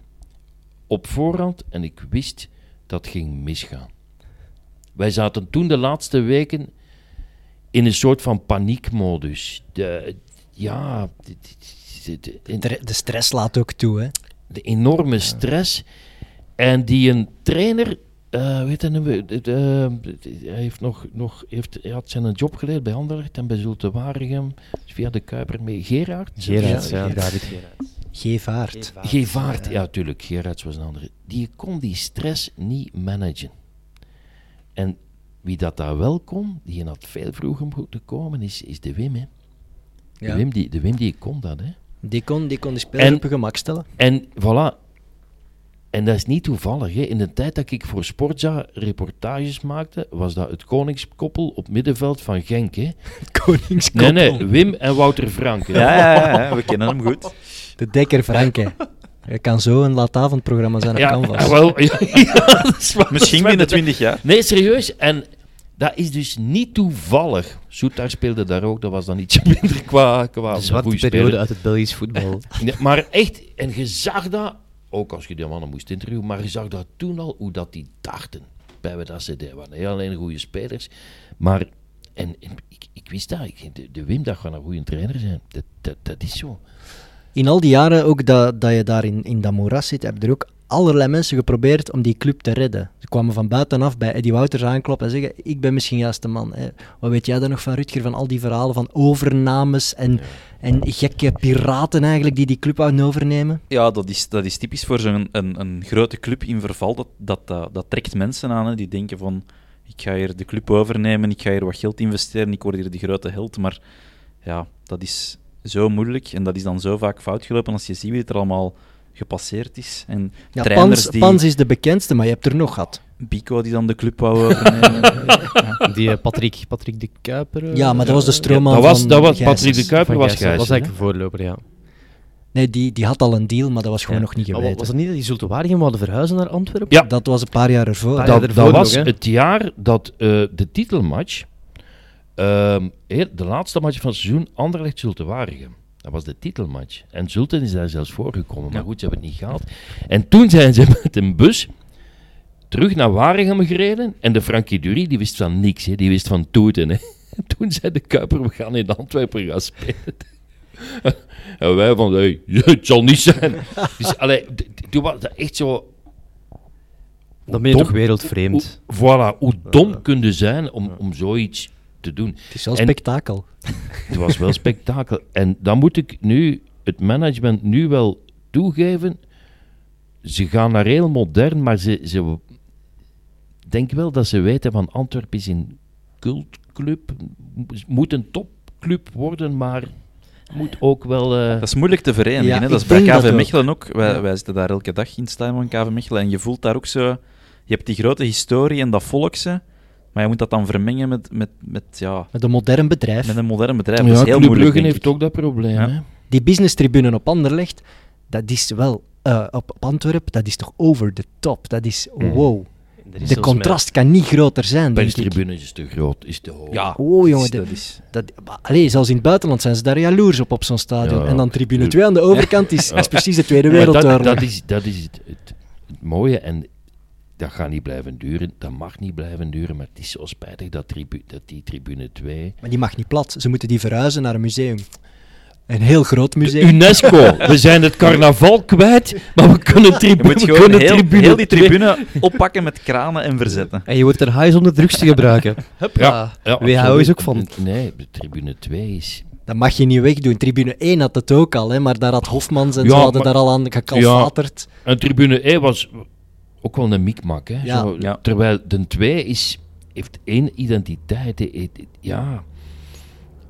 Op voorhand. En ik wist dat ging misgaan. Wij zaten toen de laatste weken in een soort van paniekmodus. De, ja, de, de- de- de- De, de stress laat ook toe, hè. de enorme stress. En die een trainer, eh weet je, eh, eh, hij, heeft nog, nog, heeft, hij had zijn job geleerd bij Anderlecht en bij Zulte Waregem, via de Kuiper mee. Gerard? Gerard, ja, Gerard. David Gerard. Gevaart. Gevaart, ja, tuurlijk. Gerards was een andere. Die kon die stress niet managen. En wie dat daar wel kon, die had veel vroeger moeten komen, is, is de Wim. Hè. De, Ja. Wim die, de Wim die kon dat. Hè. Die kon, die kon de speler En- op gemak stellen. En voilà. En dat is niet toevallig. Hè. In de tijd dat ik voor Sportza reportages maakte, was dat het koningskoppel op middenveld van Genk. Hè. [LAUGHS] Nee, Koningskoppel. nee, Wim en Wouter Frank. hè. Ja, ja, ja, we kennen hem goed. De Dekker Franke. Je kan zo een laatavondprogramma zijn op Ja, Canvas. wel, ja, [LAUGHS] ja, dat is waar, dat Misschien is binnen 20 jaar. Nee, serieus. En dat is dus niet toevallig. Soetaar speelde daar ook, dat was dan ietsje minder qua, qua De zwarte periode uit het Belgisch voetbal. Nee, maar echt, en je zag dat, ook als je die mannen moest interviewen, maar je zag dat toen al, hoe dat die dachten. Bij dat ze deden. waren heel alleen goede spelers. Maar, en, ik, ik wist dat, de, de Wim dat gaat een goede trainer zijn. Dat, dat, is zo. In al die jaren ook dat, dat je daar in, in dat moeras zit, hebben er ook allerlei mensen geprobeerd om die club te redden. Ze kwamen van buitenaf bij Eddie Wouters aankloppen en zeggen, ik ben misschien juist de man. Hè. Wat weet jij dan nog van Rutger, van al die verhalen van overnames en, en gekke piraten eigenlijk die die club wouden overnemen? Ja, dat is, dat is typisch voor zo'n een, een grote club in verval. Dat, dat, dat, dat trekt mensen aan hè, die denken van... Ik ga hier de club overnemen, ik ga hier wat geld investeren, ik word hier de grote held. Maar ja, dat is zo moeilijk en dat is dan zo vaak fout gelopen als je ziet wie het er allemaal gepasseerd is. En Ja, trainers Pans, die... Pans is de bekendste, maar je hebt er nog gehad. Bico die dan de club wou overnemen. [LAUGHS] Ja. Die eh, Patrick, Patrick de Kuiper. eh, Ja, maar dat was de stroomman dat was, van dat was. Patrick de Kuiper was Gijssen. Dat was eigenlijk een voorloper, ja. Nee, die, die had al een deal, maar dat was gewoon Ja. nog niet geweten. Was het niet dat die Zulte Waregem wilden verhuizen naar Antwerpen? Ja. Dat was een paar jaar ervoor. Paar dat, jaar dat ervoor was nog, het jaar dat eh, de titelmatch, ehm, de laatste match van het seizoen, Anderlecht Zulte Waregem. Dat was de titelmatch. En Zulte is daar zelfs voorgekomen, maar goed, ze hebben het niet gehaald. En toen zijn ze [LAUGHS] met een bus terug naar Waregem gereden. En de Frankie Dury, die wist van niks, hè. die wist van toeten. Hè. En [LAUGHS] toen zei de Kuiper, we gaan in Antwerpen gaan spelen. [LAUGHS] en wij van, hey, het zal niet zijn. Dus, allee, toen was dat echt zo... Dan ben je Dom. toch wereldvreemd. Hoe, voilà, hoe dom kun je zijn om, om zoiets te doen. Het is wel En- spektakel. [LAUGHS] Het was wel spektakel. En dan moet ik nu, het management nu wel toegeven. Ze gaan naar heel modern, maar ze, ze denk wel dat ze weten van Antwerpen is een cultclub. Moet een topclub worden, maar moet ook wel... eh, Dat is moeilijk te verenigen. Ja, hè? ik Dat is bij KV ook. Mechelen ook. Wij, wij zitten daar elke dag in het stadion van KV Mechelen. En je voelt daar ook zo... Je hebt die grote historie en dat volkse. Maar je moet dat dan vermengen met, met, met, ja, Met een modern bedrijf. met een modern bedrijf. ja, dat is heel Club moeilijk, Brugge denk heeft ik. ook dat probleem. Ja. Hè? Die business-tribune op Anderlecht, dat is wel... eh, op, op Antwerpen, dat is toch over the top. Dat is Mhm. wow. Is De contrast kan niet groter zijn, denk ik. Perstribune is te groot, is te hoog. Ja, Oh, jongen, dat de- is... Dat, allee, zelfs in het buitenland zijn ze daar jaloers op, op zo'n stadion. Ja. en dan tribune 2 aan de overkant is, Ja. is precies de Tweede Wereldoorlog. dat, dat is, dat is het, het, het mooie en dat gaat niet blijven duren. Dat mag niet blijven duren, maar het is zo spijtig dat, tribu, dat die tribune 2... Maar die mag niet plat. Ze moeten die verhuizen naar een museum. Een heel groot museum. UNESCO, we zijn het [LAUGHS] carnaval kwijt, maar we kunnen, Je tribu moet we kunnen heel, tribune heel die 2 tribune oppakken met kranen en verzetten. En je wordt er high om de drugs te gebruiken. [LAUGHS] Ja, ja, WHO is ook van. Nee, de tribune 2 is... Dat mag je niet wegdoen. Tribune 1 had het ook al, hè, maar daar had Hofmans en Ja, zo hadden maar- daar al aan gekalfaterd. En tribune 1 was ook wel een mikmak, hè. Ja. Zo, Ja. Terwijl de 2 is, heeft één identiteit. Ja,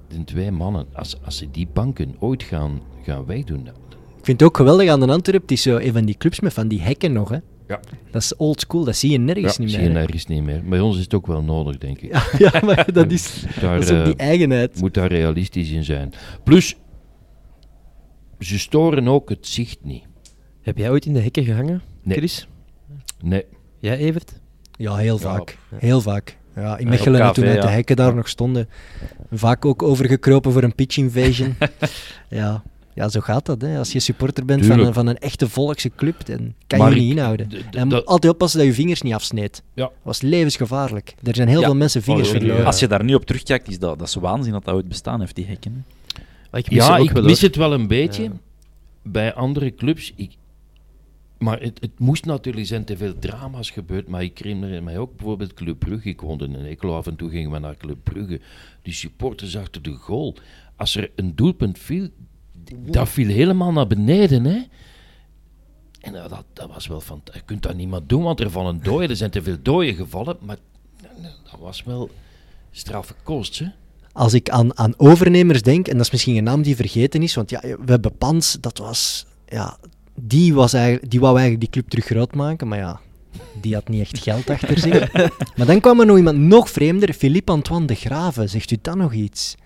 de twee mannen, als, als ze die banken ooit gaan, gaan wegdoen... nou, Ik vind het ook geweldig aan de Antwerp. Het is zo een van die clubs met van die hekken nog. Hè. Ja. Dat is old school. Dat zie je nergens ja, niet zie meer. je hè. nergens niet meer. Bij ons is het ook wel nodig, denk ik. Ja, ja, maar [LAUGHS] dat is, Daar, dat is ook die eh, eigenheid. moet daar realistisch in zijn. Plus, ze storen ook het zicht niet. Heb jij ooit in de hekken gehangen. Chris? Nee. Jij, Evert? Ja, heel vaak. Heel vaak. Ja, in Ja, Mechelen, toen uit de hekken daar nog stonden, vaak ook overgekropen voor een pitch invasion. [LAUGHS] ja. ja, zo gaat dat. Hè. Als je supporter bent van een, van een echte volkse club, dan kan Maar je je niet inhouden. En je moet dat- altijd oppassen dat je vingers niet afsneedt. Ja. Dat was levensgevaarlijk. Er zijn heel Ja. veel mensen vingers Oh, verloren. Als je daar nu op terugkijkt, is dat, dat is waanzin dat dat ooit bestaan heeft, die hekken. hè. Ik mis Ja, ik wel, mis hoor. het wel een beetje Ja. bij andere clubs. Ik, maar het, het moest natuurlijk zijn te veel drama's gebeurd. Maar ik herinner mij ook bijvoorbeeld Club Brugge. Ik woonde in Eeklo, af en toe gingen we naar Club Brugge. Die supporters achter de goal. Als er een doelpunt viel, dat viel helemaal naar beneden. Hè? En dat, dat, dat was wel van. Je kunt dat niet meer doen, want er vallen dooien. Er zijn te veel dooien gevallen. Maar dat was wel straffe kost. Als ik aan, aan overnemers denk, en dat is misschien een naam die vergeten is, want ja, we hebben Pans, dat was, ja, die, was eigenlijk, die wou eigenlijk die club terug groot maken, maar ja, die had niet echt geld achter zich. [LAUGHS] maar dan kwam er nog iemand nog vreemder, Philippe Antoine de Graven, zegt u dat nog iets?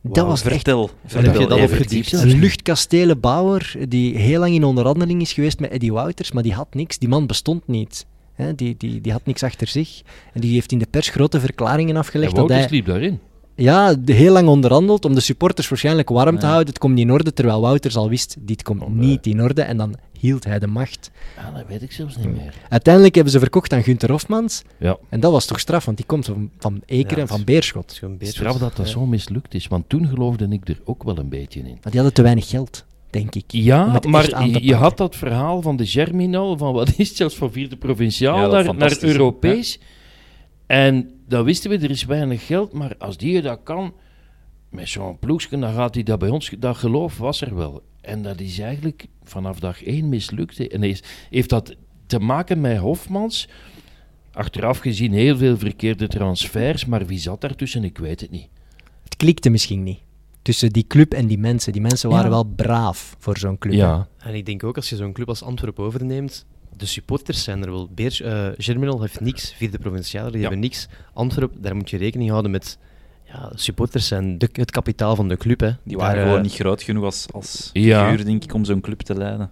Dat was echt vertel. heb vertel je dat opgediept? een luchtkastelenbouwer die heel lang in onderhandeling is geweest met Eddie Wouters, maar die had niks, die man bestond niet. Hè, die, die, die had niks achter zich. En die heeft in de pers grote verklaringen En afgelegd dat Wouters hij... liep daarin. Ja, heel lang onderhandeld om de supporters waarschijnlijk warm te Ja. houden. Het komt niet in orde, terwijl Wouters al wist, dit komt Oh, nee. niet in orde. En dan hield hij de macht. Ah, dat weet ik zelfs niet meer. Uiteindelijk hebben ze verkocht aan Gunther Hofmans. Ja. En dat was toch straf, want die komt van, van Ekeren Ja, en van Beerschot. Het is gewoon beter. Straf dat dat Ja. zo mislukt is, want toen geloofde ik er ook wel een beetje in. Maar die hadden te weinig geld, denk ik. Ja, maar je, had dat verhaal van de Germinal, van wat is het zelfs van vierde provinciaal Ja, naar, naar hè? En dan wisten we, er is weinig geld, maar als die dat kan, met zo'n ploegje, dan gaat hij dat bij ons, dat geloof was er wel. En dat is eigenlijk vanaf dag één mislukt. En is, heeft dat te maken met Hofmans? Achteraf gezien heel veel verkeerde transfers, maar wie zat daartussen? Ik weet het niet. Het klikte misschien niet. tussen die club en die mensen. Die mensen waren Ja. wel braaf voor zo'n club. hè. Ja, En ik denk ook als je zo'n club als Antwerpen overneemt, de supporters zijn er wel. Beers, eh, Germinal heeft niks, vierde provinciale, die Ja. hebben niks. Antwerpen, daar moet je rekening houden met. Ja, supporters zijn de, het kapitaal van de club. Hè. Die waren Daar, gewoon eh, niet groot genoeg als, als Ja. figuur, denk ik, om zo'n club te leiden.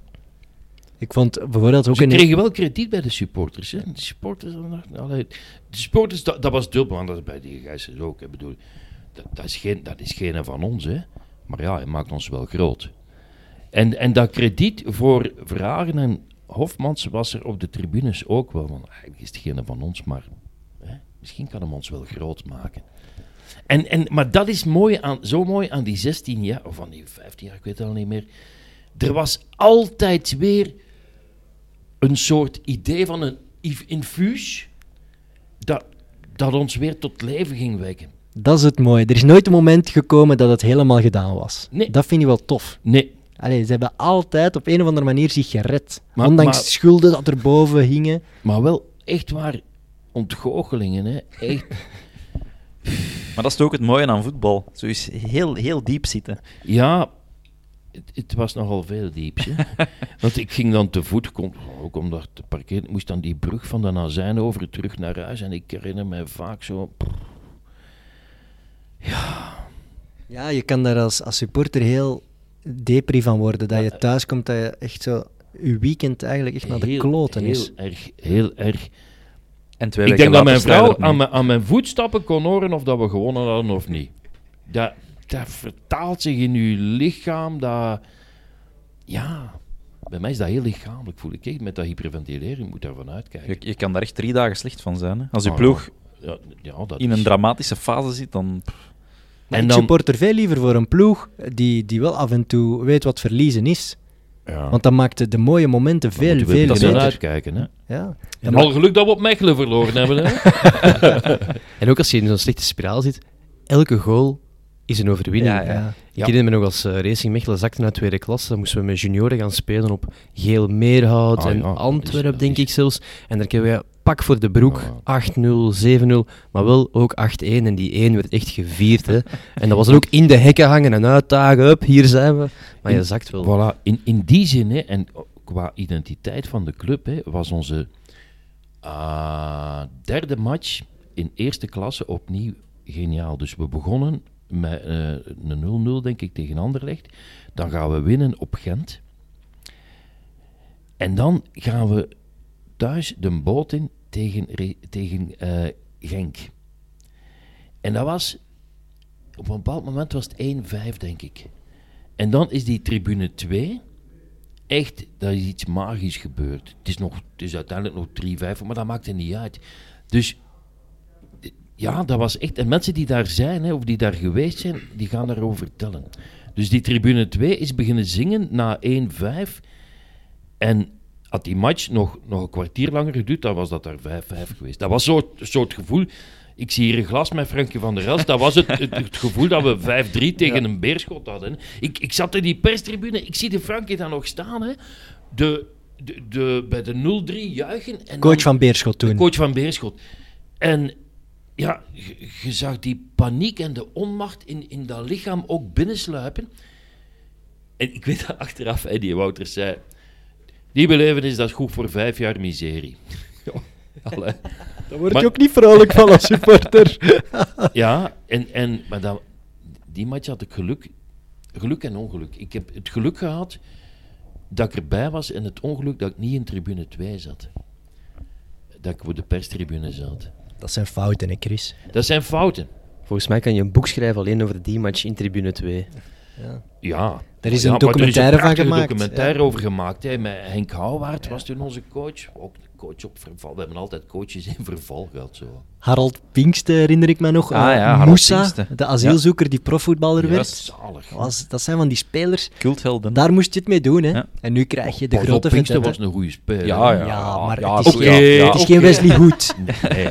Ik vond bijvoorbeeld ook Ze een... kregen wel krediet bij de supporters. Hè. De supporters, de supporters dat, dat was dubbel, want dat is bij die Gijsers ook. Ik bedoel, dat, dat, is geen, dat is geen van ons, hè. maar ja, hij maakt ons wel groot. En, en dat krediet voor Vragen en Hofmans was er op de tribunes ook wel. Want eigenlijk is geen van ons, maar hè, misschien kan hem ons wel groot maken. En, en, maar dat is mooi aan, zo mooi aan die 16 jaar, of aan die 15 jaar, ik weet het al niet meer. Er was altijd weer een soort idee van een infuus dat, dat ons weer tot leven ging wekken. Dat is het mooie. Er is nooit een moment gekomen dat het helemaal gedaan was. Nee. Dat vind ik wel tof. Nee, Allee, ze hebben altijd op een of andere manier zich gered. Maar- Ondanks maar- schulden dat er boven hingen. maar wel echt waar ontgoochelingen. Hè? Echt, [LAUGHS] Maar dat is toch ook het mooie aan voetbal. Zo is heel, heel diep zitten. ja, het, het was nogal veel dieps. Hè? [LAUGHS] Want ik ging dan te voet, kom, ook omdat te parkeren, ik moest dan die brug van de Nazijn over terug naar huis. En ik herinner mij vaak zo... Ja, je kan daar als, als supporter heel depri van worden. Dat Ja, je eh, thuis komt, dat je echt zo... Je weekend eigenlijk echt naar de heel, kloten heel is. Erg, heel erg. En twee Ik denk dat mijn vrouw aan mijn, aan mijn voetstappen kon horen of dat we gewonnen hadden of niet. Dat, dat vertaalt zich in uw lichaam. Dat, ja, bij mij is dat heel lichamelijk, voel ik. echt. Met dat hyperventileren, moet daarvan uitkijken. Je, je kan daar echt drie dagen slecht van zijn. Hè? Als je Oh, ploeg Ja, ja, dat in is- een dramatische fase zit, dan... Maar En ik dan- supporter veel liever voor een ploeg die, die wel af en toe weet wat verliezen is. Ja. Want dat maakt de, de mooie momenten Dan veel, moeten we veel beter. uitkijken. Hè. Ja. En al geluk dat we op Mechelen verloren hebben. Hè. [LAUGHS] [LAUGHS] En ook als je in zo'n slechte spiraal zit, elke goal is een overwinning. Ja, ja. Ik Ja. herinner me nog als eh, Racing Mechelen zakte naar tweede klasse, dan moesten we met junioren gaan spelen op Geel Meerhout Ah, en Antwerpen, denk ik zelfs. En daar kregen we pak voor de broek, Ja. 8-0, 7-0, maar wel ook 8-1. En die 1 werd echt gevierd. Hè. En dat was er ook in de hekken hangen en uitdagen, up, hier zijn we. Maar je zakt wel. Voilà, in, in die zin, hè, en qua identiteit van de club, hè, was onze ah, derde match in eerste klasse opnieuw geniaal. Dus we begonnen met eh, een 0-0, denk ik, tegen Anderlecht. Dan gaan we winnen op Gent. En dan gaan we thuis de boot in tegen, tegen eh, Genk. En dat was, op een bepaald moment was het 1-5, denk ik. En dan is die tribune 2 echt, daar is iets magisch gebeurd. Het is, nog, het is uiteindelijk nog 3-5, maar dat maakt er niet uit. Dus ja, dat was echt. En mensen die daar zijn, hè, of die daar geweest zijn, die gaan daarover vertellen. Dus die tribune 2 is beginnen zingen na 1-5. En had die match nog, nog een kwartier langer geduurd, dan was dat daar 5-5 geweest. Dat was zo'n soort gevoel. Ik zie hier een glas met Frankie van der Elst. Dat was het, het, het gevoel dat we 5-3 tegen een beerschot hadden. Ik, ik zat in die perstribune, ik zie de Frankie daar nog staan. Hè. De, de, de, bij de 0-3 juichen. En Coach dan- van Beerschot toen. coach van Beerschot. En ja, je, zag die paniek en de onmacht in, in dat lichaam ook binnensluipen. En ik weet dat achteraf, hè, die Wouters zei... Die belevenis, dat is goed voor vijf jaar miserie. [LAUGHS] ja, allee. Daar word Maar- je ook niet vrolijk van als supporter. [LAUGHS] Ja, en, en, maar dat, die match had ik geluk. Geluk en ongeluk. Ik heb het geluk gehad dat ik erbij was en het ongeluk dat ik niet in tribune 2 zat. Dat ik op de perstribune zat. Dat zijn fouten, hè, Chris. Dat zijn fouten. Volgens mij kan je een boek schrijven alleen over die match in tribune 2. Ja. Er is Ja, een maar documentaire van er is een gemaakt, documentaire ja. over gemaakt. Hè. Met Henk Houwaard was toen onze coach. Ook coach op verval. We hebben altijd coaches in verval gehad. Zo. Harold Pinkste herinner ik me nog. Ah Eh, ja, Harold Moussa, Pinkste. de asielzoeker die profvoetballer werd. Zalig. Dat was- dat zijn van die spelers, Culthelden. daar moest je het mee doen. Hè. Ja. En nu krijg je de Pas grote vedette. was een goede speler. Ja, ja. Ja, maar ja, het is, oké, geen, het is oké. geen Wesley Hood. [LAUGHS] Nee.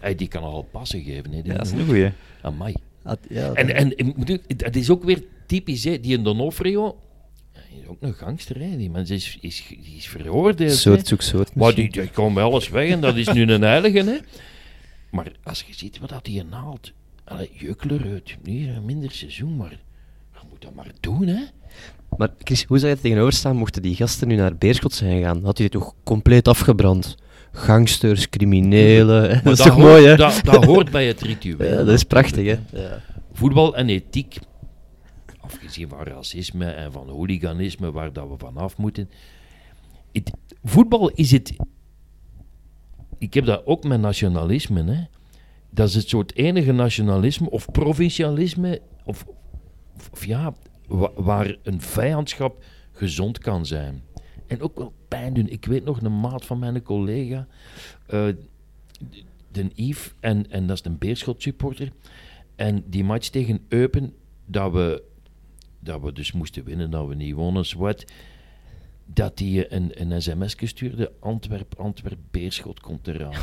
Hey, die kan al passen geven. Hè. Dat is een goeie. Amai. Had- ja, En, dat- en dat is ook weer typisch, hè. die in Donofrio, is ook een gangster, hè. die mens is, is, die is veroordeeld. Soort zoek soort. Maar die, die komt bij alles weg en dat is nu een heilige. Hè. Maar als je ziet wat dat hij naalt, allee, Jeukler uit, niet een minder seizoen, maar moet dat maar doen, hè. Maar Chris, hoe zou je er tegenover staan mochten die gasten nu naar Beerschot zijn gegaan? Had hij toch compleet afgebrand? Gangsters, criminelen. dat is toch hoort, mooi, hè? Dat, dat hoort bij het ritueel. [LAUGHS] Ja, dat is prachtig, hè? Ja. Voetbal en ethiek, afgezien van racisme en van hooliganisme, waar dat we vanaf moeten. Het, voetbal is het. Ik heb dat ook met nationalisme. Hè. Dat is het soort enige nationalisme of provincialisme, of, of, ja, wa- waar een vijandschap gezond kan zijn. En ook wel pijn doen. Ik weet nog een maat van mijn collega, eh, de Yves, en, en dat is een Beerschot supporter. En die match tegen Eupen, dat we, dat we dus moesten winnen, dat we niet wonnen, zwart. Dat hij een, een sms stuurde, Antwerp, Antwerp, Beerschot komt eraan. [LAUGHS]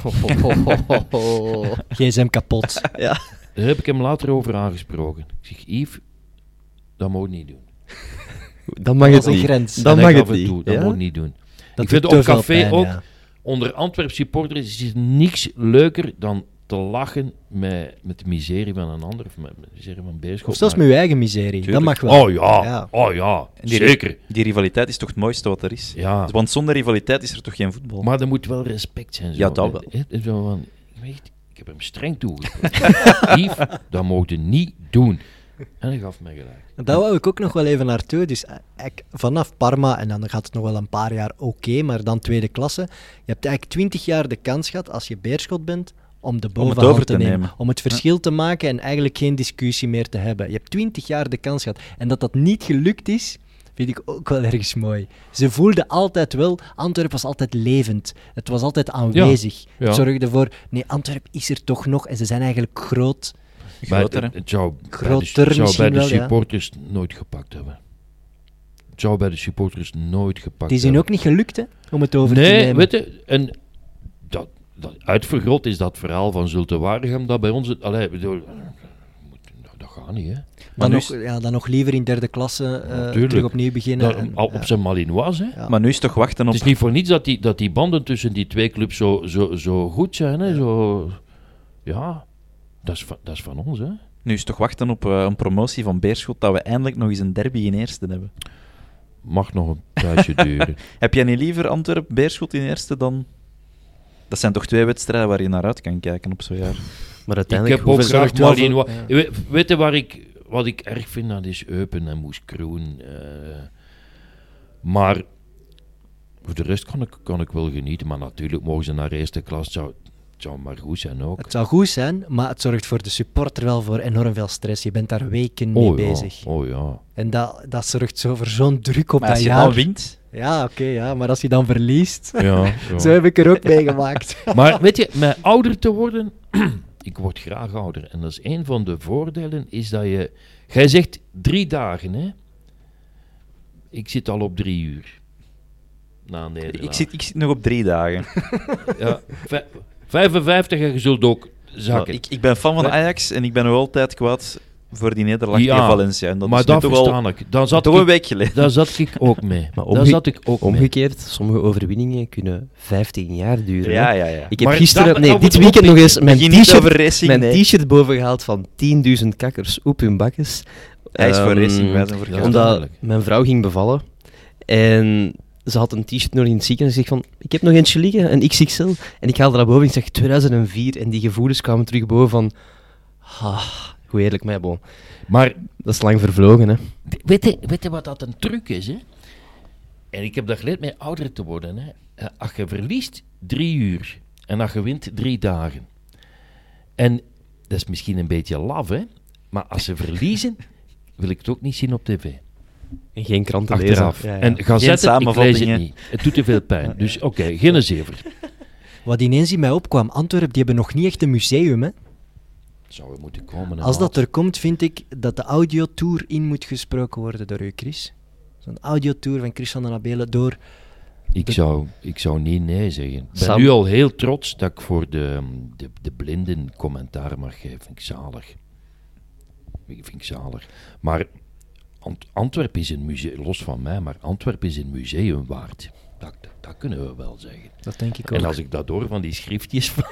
[LAUGHS] gsm kapot. [LAUGHS] ja. Daar heb ik hem later over aangesproken. Ik zeg, Yves, dat moet je niet doen. Dan mag Dat het niet. grens. Dan mag het niet. toe, dat ja? moet je niet doen. Dat ik vind op café pijn, ook, ja. onder Antwerp supporters is er niks leuker dan te lachen met, met de miserie van een ander, of met, de miserie van Beerschot. Of zelfs maar- met je eigen miserie. Dat mag wel. Oh ja, Ja. oh ja, die, zeker. Die rivaliteit is toch het mooiste wat er is? Ja. Want zonder rivaliteit is er toch geen voetbal? Maar er moet wel respect zijn. Zo. Ja, dat wel. Zo van, weet, ik heb hem streng toegesproken. [LAUGHS] Yves, dat mocht je niet doen. En hij gaf mij gelijk. Daar wou ik ook nog wel even naartoe. Dus eh, eigenlijk vanaf Parma, en dan gaat het nog wel een paar jaar oké, maar dan tweede klasse. Je hebt eigenlijk twintig jaar de kans gehad, als je Beerschot bent, om de bovenhand over te te nemen. nemen. Om het verschil te maken en eigenlijk geen discussie meer te hebben. Je hebt twintig jaar de kans gehad. En dat dat niet gelukt is, vind ik ook wel ergens mooi. Ze voelden altijd wel, Antwerpen was altijd levend. Het was altijd aanwezig. ja. Het zorgde voor, nee, Antwerpen is er toch nog en ze zijn eigenlijk groot. Groter, het, hè? het zou bij de, zou bij de wel, ja. supporters nooit gepakt hebben. Het zou bij de supporters nooit gepakt Het is hun hebben. ook niet gelukt, hè, om het over te Nee, nemen. weet je, en dat, uitvergroot is dat verhaal van Zulte Waregem, dat bij ons... het- Allee, bedoel, dat, gaat niet, hè. Dan, nu nog, ja, dan nog liever in derde klasse eh, terug opnieuw beginnen. Dat, en- ja. op zijn Malinois, hè. Ja. Maar nu is toch wachten op... Het is niet voor niets dat die, dat die banden tussen die twee clubs zo, zo, zo goed zijn. Hè? Zo, ja, dat is, van, dat is van ons. Hè? Nu is toch wachten op eh, een promotie van Beerschot, dat we eindelijk nog eens een derby in eerste hebben. Mag nog een tijdje duren. [LAUGHS] Heb jij niet liever Antwerp-Beerschot in eerste dan... Dat zijn toch twee wedstrijden waar je naar uit kan kijken op zo'n jaar. Maar Ik uiteindelijk... heb ook hoeveel graag ja. Weet je waar ik, wat ik erg vind? Dat is Eupen en Moes Kroen. eh. maar voor de rest kan ik, kan ik wel genieten. Maar natuurlijk mogen ze naar eerste klas. Het zou, het zou maar goed zijn ook. Het zou goed zijn, maar het zorgt voor de supporter wel voor enorm veel stress. Je bent daar weken mee Oh ja, bezig. oh ja. En dat, dat zorgt zo voor zo'n druk op Maar dat als je jaar. dan wint... Ja, oké, ja, maar als je dan verliest... ja, ja. [LAUGHS] Zo heb ik er ook meegemaakt. [LAUGHS] Maar weet je, met ouder te worden, [CLEARS THROAT] ik word graag ouder. En dat is een van de voordelen, is dat je... Jij zegt drie dagen, hè? Ik zit al op drie uur. Na. Ik zit, ik zit nog op drie dagen. [LAUGHS] Ja, vij- 55 en je zult ook zakken. ik, ik ben fan van. Ajax en ik ben nog altijd kwaad voor die nederlaag Ja, tegen Valencia. En dat maar is dat verstaan ik. Dan zat toch een ik, week geleden. daar zat ik ook mee. Maar omge- zat ik ook mee. Omgekeerd, sommige overwinningen kunnen 15 jaar duren. Ja, ja, ja. Ik heb Maar gisteren, dat- nee, dat dit weekend nog eens mijn t-shirt racing, mijn nee. t-shirt bovengehaald van 10.000 kakkers op hun bakjes. Hij is voor Ehm, racing, wij zijn voor ja, geld. Omdat duidelijk. mijn vrouw ging bevallen en ze had een t-shirt nog in het ziekenhuis. Ik zeg van, ik heb nog eentje liggen, een XXL. En ik haalde dat boven en ik zeg 2004 en die gevoelens kwamen terug boven van... Ah, hoe eerlijk, bon. Maar Dat is lang vervlogen, hè. Weet je, weet je wat dat een truc is? Hè? En ik heb dat geleerd met ouder te worden. Hè? Eh, Als je verliest, drie uur. En als je wint, drie dagen. En dat is misschien een beetje laf, hè? Maar als ze verliezen, [LAUGHS] wil ik het ook niet zien op tv. En geen kranten Achteraf. lezen. Ja, ja. En ga zetten, ik lees het niet. Het doet te veel pijn. [LAUGHS] Dus oké, geen zever. Wat ineens in mij opkwam, Antwerpen, die hebben nog niet echt een museum, hè. Zou er moeten komen. Als dat er komt, vind ik dat de audiotour in moet gesproken worden door u, Chris. Zo'n audiotour van Chris van den Abelen door... Ik zou, ik zou niet nee zeggen. Ik ben Sam- nu al heel trots dat ik voor de, de, de blinden commentaar mag geven. Vind ik zalig. Ik vind ik zalig. Maar Ant Antwerpen is een museum, los van mij, maar Antwerpen is een museum waard. Dat, dat, kunnen we wel zeggen. Dat denk ik ook. En als ik dat hoor van die schriftjes van,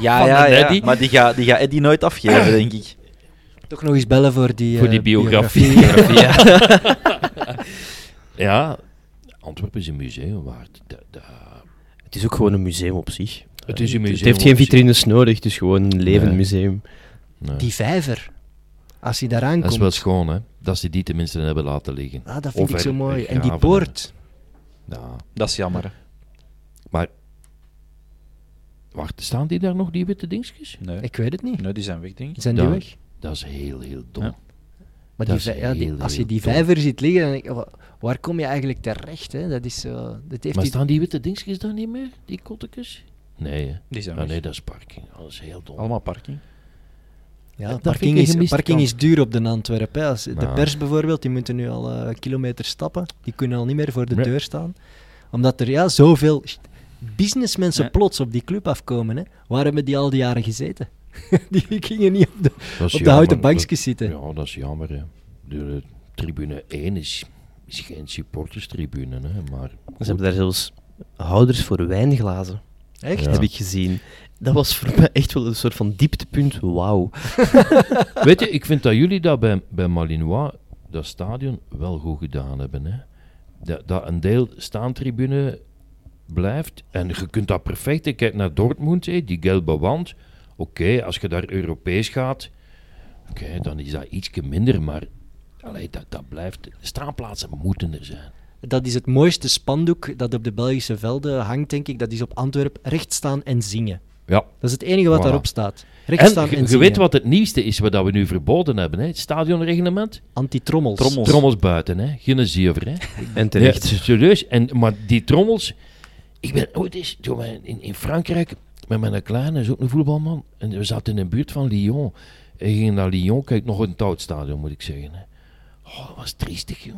Ja, [LAUGHS] van ja, de ja. Maar die gaat die gaat Eddie nooit afgeven, denk ik. [LAUGHS] Toch nog eens bellen voor die, Voor eh, die biografie. [LAUGHS] Ja, Antwerpen is een museum waard. Da- da- Het is ook gewoon een museum op zich. Het is een museum Het heeft geen zich. vitrines nodig, het is gewoon een levend Nee. museum. Nee. Die vijver. Als hij daaraan Dat is komt. wel schoon, hè? Dat ze die tenminste hebben laten liggen. Ah, dat vind Of ik zo mooi. En die poort. Ja. Dat is jammer. hè. Maar... Wacht, staan die daar nog, die witte dingetjes? Nee. Ik weet het niet. nee, die zijn weg, denk ik. Zijn die weg? Dat is heel, heel dom. Ja. Maar die, ja, die- heel, als je die vijver ziet liggen, dan denk ik, wa- waar kom je eigenlijk terecht? Hè? Dat is zo... Dat heeft Maar die- staan die witte dingetjes daar niet meer? Die kottekes? Nee, hè? Die zijn Ah, nee, dat is parking. Dat is heel dom. Allemaal parking. Ja, parking, is, parking is duur op de Antwerpen. hè. Als, de pers bijvoorbeeld, die moeten nu al eh kilometer stappen. Die kunnen al niet meer voor de Nee. deur staan. Omdat er ja, zoveel businessmensen Ja. plots op die club afkomen. Hè. Waar hebben die al die jaren gezeten? [LAUGHS] die gingen niet op de, op de houten bankjes zitten. Ja, dat is jammer. Hè. De, tribune 1 is, is geen supporterstribune, hè, maar... Ze hebben daar zelfs houders voor wijnglazen, Echt? Ja. heb ik gezien. Dat was voor mij echt wel een soort van dieptepunt. Wauw. [LAUGHS] Weet je, ik vind dat jullie dat bij, bij Malinois, dat stadion, wel goed gedaan hebben. Hè. Dat, dat een deel staantribune blijft. En je kunt dat perfect... Ik kijk naar Dortmund, hè, die gelbe wand. Oké, als je daar Europees gaat, oké, dan is dat ietsje minder. Maar allee, dat, dat blijft... De staanplaatsen moeten er zijn. Dat is het mooiste spandoek dat op de Belgische velden hangt, denk ik. Dat is op Antwerpen recht staan en zingen. Ja. Dat is het enige wat Voilà. daarop staat. Recht En staan je, en je zingen. weet wat het nieuwste is, wat we nu verboden hebben. Hè? Het stadionreglement. Anti-trommels. Trommels. Trommels buiten, hè? geen zever. Hè? [LAUGHS] En terecht. Ja, serieus. En, maar die trommels... Ik ben ooit eens in, in Frankrijk met mijn kleine, is ook een voetbalman. En we zaten in de buurt van Lyon. En we gingen naar Lyon, kijk, nog een oud stadion moet ik zeggen. Hè. Oh, dat was triestig, joh.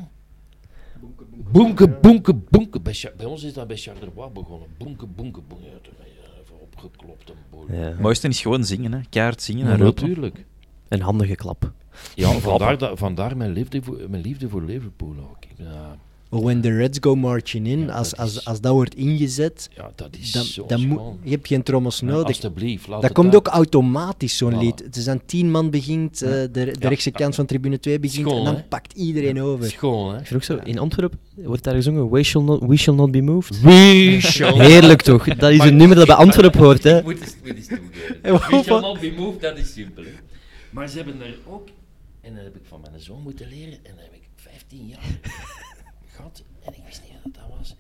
Boenke, boenke, boenke. Bij, ons is dat bij Charleroi begonnen. Boenke, boenke, boenke. Ja, toen ben je even opgeklopt. En boel. Ja. Het mooiste is gewoon zingen, hè. Keihard zingen. Ja, natuurlijk. Een handige klap. Ja, vandaar, dat, vandaar mijn, liefde voor, mijn liefde voor Liverpool ook. Ik, ja, When the Reds go marching in, Ja, als, dat als, is- als dat wordt ingezet, ja, dat is dan, zo dan moet, je hebt geen trommels Ja, nodig. Alsjeblieft, laat dat het komt ook automatisch, zo'n Voilà. lied. Het is aan tien man begint, eh, de, de Ja. rechtse kant van tribune 2 begint, Schoon, en dan hè? pakt iedereen over. Schoon, hè? Ook zo, in Antwerpen wordt daar gezongen We shall not, we shall not be moved. We shall [LAUGHS] Heerlijk toch? Dat is een nummer dat bij Antwerpen hoort, hè? Moet eens, moet eens [LAUGHS] We shall not be moved, dat is simpel. Hè. Maar ze hebben er ook, en dat heb ik van mijn zoon moeten leren, en dat heb ik 15 jaar gehad, en ik wist niet wat dat was.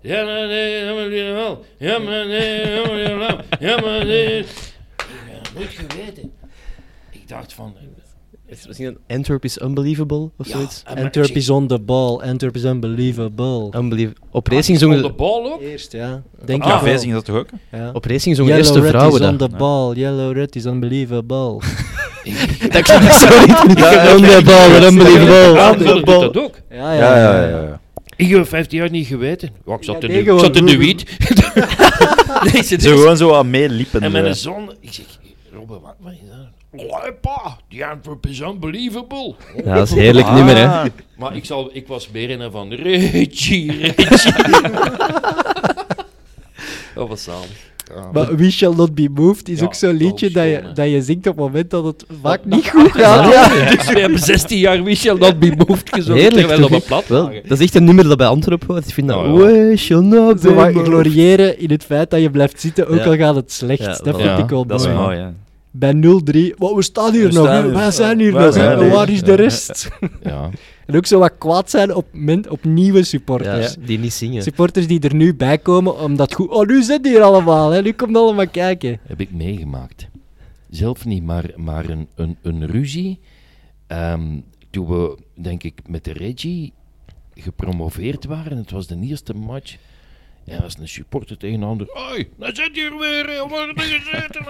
Ja, maar nee, ja, maar nee, wel. Ja, maar nee, ja, maar nee, wel. Ja, maar nee. [LAUGHS] Ik heb nooit geweten. Ik dacht van... Is misschien een Antwerp is unbelievable of ja, zoiets? Antwerp is on the ball, Antwerp is unbelievable. Unbelievable. Op Racing zongen op de de, bal ook? Eerst, ja. Denk Ah, wel. zingen dat toch ook? Ja. op Racing zongen Yellow eerste red vrouwen is on dat. the ball, yellow red is unbelievable. [LAUGHS] [LAUGHS] Dat klinkt zo niet. Unbelievable, unbelievable. Aanvullen doet dat ook. Ja, ja, ja. ja. Ik heb 15 jaar niet geweten. Ja, ik zat Ja, in nee, de, ik zat in de wiet. [LAUGHS] nee, [LAUGHS] ze gewoon zo aan meeliepen. En mijn zoon, ik zeg, Robbe, wat, wat is dat? Oh, pa, die Antwerp is unbelievable. Ja, dat is een heerlijk nummer, hè? Maar ik, zal, ik was meer een van Reggie, Reggie. [LAUGHS] dat was zalig. Ja, Maar We Shall Not Be Moved is Ja, ook zo'n liedje dat, schoon, je, dat je zingt op het moment dat het vaak Dat- niet goed gaat. Ja. [LAUGHS] Dus we hebben 16 jaar We Shall Not Be Moved gezongen, Heerlijk terwijl toch? op een plat Wel, lagen. dat is echt een nummer dat bij Antwerpen hoort. Ik vind dat... Oh, ja. We shall not be Zo wat moved. gloriëren in het feit dat je blijft zitten, ook Ja. al gaat het slecht. Ja, dat vind Ja, ik wel Dat is mooi. mooi, ja. Bij 0-3, "Wat, we staan hier We nog, staan hè. hier. wij zijn hier Wij nog, zijn hè. hier. waar is de Ja. rest? [LAUGHS] Ja. En ook zo wat kwaad zijn op, men, op nieuwe Ja, supporters. die niet zingen. Supporters die er nu bij komen, omdat goed, oh nu zit hier allemaal, hè. nu komt allemaal kijken. heb ik meegemaakt. Zelf niet, maar, maar een, een, een ruzie. Ehm, toen we, denk ik, met de Reggie gepromoveerd waren. Het was de eerste match. Ja, was een supporter tegen een ander. Hoi, daar zit hier weer. gezeten?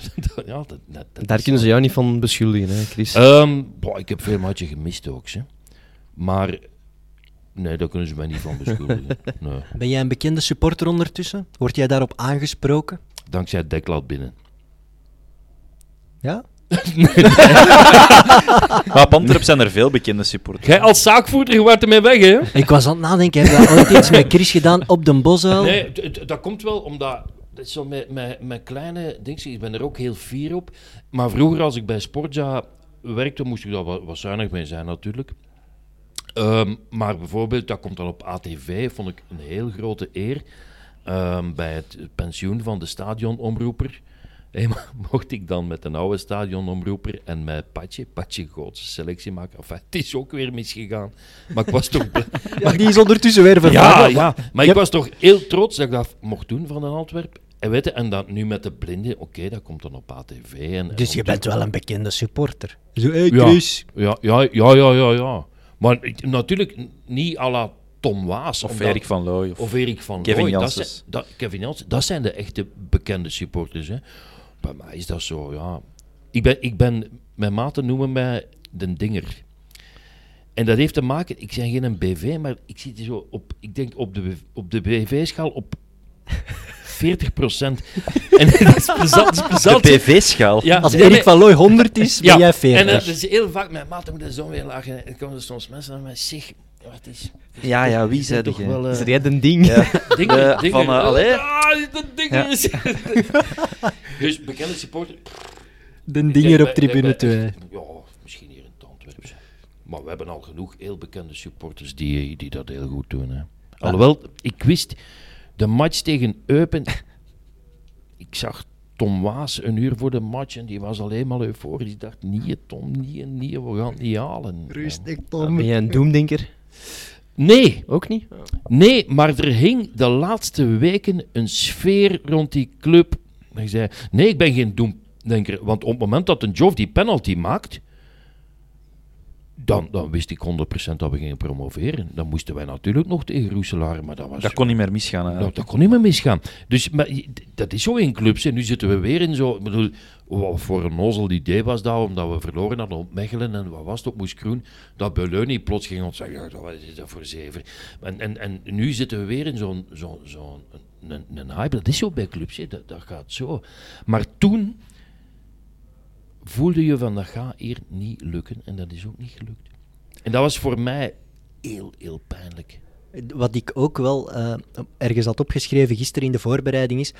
[LAUGHS] ja, dat, dat, dat Daar kunnen ze jou niet van beschuldigen, hè, Chris. Ehm, boah, ik heb veel matchen gemist ook. Hè. Maar nee, daar kunnen ze mij niet van beschuldigen. [LAUGHS] Nee. Ben jij een bekende supporter ondertussen? Word jij daarop aangesproken? Dankzij het deklat binnen. Ja? [LAUGHS] Maar op Antwerp zijn er veel bekende supporters. Jij als zaakvoerder, je wordt ermee weg, hè? Ik was aan het nadenken, heb jij ooit iets met Chris gedaan op de Bosuil? Nee, dat komt wel omdat. Dat is zo met, met, met kleine dingen. Ik ben er ook heel fier op. Maar vroeger, als ik bij Sportja werkte, moest ik daar wat, wat zuinig mee zijn natuurlijk. Ehm, maar bijvoorbeeld, dat komt dan op ATV, vond ik een heel grote eer. Ehm, bij het pensioen van de stadionomroeper hey, [LAUGHS] mocht ik dan met een oude stadionomroeper en met Patje, Patje Gootse selectie maken. Enfin, het is ook weer misgegaan. Maar ik was toch... [LAUGHS] blij- Ja, die is ondertussen weer ja, vervangen. ja, maar Je ik was toch heel trots dat ik dat mocht doen van een Antwerp. En weet je, en dat nu met de blinden, oké, dat komt dan op ATV. En, en Dus je bent wel een bekende supporter. Zo, hey Ja. Chris. Ja, ja, ja, ja, ja. ja. Maar ik- natuurlijk niet à la Tom Waas. Of Erik van Looy. Of, Of Erik van Kevin Looy, dat zijn- Dat, Kevin Janssens, dat zijn de echte bekende supporters. Hè. Bij mij is dat zo, ja. Ik ben, ik ben mijn maten noemen mij de dinger. En dat heeft te maken, ik ben geen BV, maar ik zit hier zo op, ik denk op de, op de BV-schaal op 40 procent. [LAUGHS] En dat is plezant. Dat is de plezant. PV-schaal. Ja, Als Erik nee. van Looy 100 is, ben jij 40. En eh, dat is heel vaak, mijn maten moeten zo weer lachen. En dan komen er soms mensen naar mij, zeg, wat is... Ja, ja, wie is zei toch wel... eh, Is jij een ding? [LAUGHS] Dingen, Eh, dingen. van, eh, allee. Ah, de dingen. [LAUGHS] dus bekende supporter. De Ik dinger op tribune bij- 2. Ja, misschien hier in het Antwerpse. Maar we hebben al genoeg heel bekende supporters die, die dat heel goed doen. Hè. Alhoewel, ik wist, de match tegen Eupen... [LAUGHS] ik zag Tom Waas een uur voor de match en die was alleen maar euforisch. Ik dacht, niet Tom, niet, niet, we gaan het niet halen. Rustig, Ben Tom. jij een doemdenker? Nee, Ook niet? Nee, maar er hing de laatste weken een sfeer rond die club. Ik zei, nee, ik ben geen doemdenker. Want op het moment dat een Joff die penalty maakt, dan, dan wist ik 100% dat we gingen promoveren. Dan moesten wij natuurlijk nog tegen Roeselaar, maar dat was... Dat kon niet meer misgaan. dat, eigenlijk. dat kon niet meer misgaan. Dus maar, dat is zo in clubs. En nu zitten we weer in zo... Ik bedoel, wat voor een nozel idee was dat, omdat we verloren hadden op Mechelen en wat was het op Moes Kroen, dat Beleuni plots ging ons zeggen, ja, wat is dat voor zever? En, en, en nu zitten we weer in zo'n zo, zo een, een, een hype. Dat is zo bij clubs, hè. Dat, dat gaat zo. Maar toen voelde je van, dat gaat hier niet lukken. En dat is ook niet gelukt. En dat was voor mij heel, heel pijnlijk. Wat ik ook wel eh, ergens had opgeschreven gisteren in de voorbereiding is.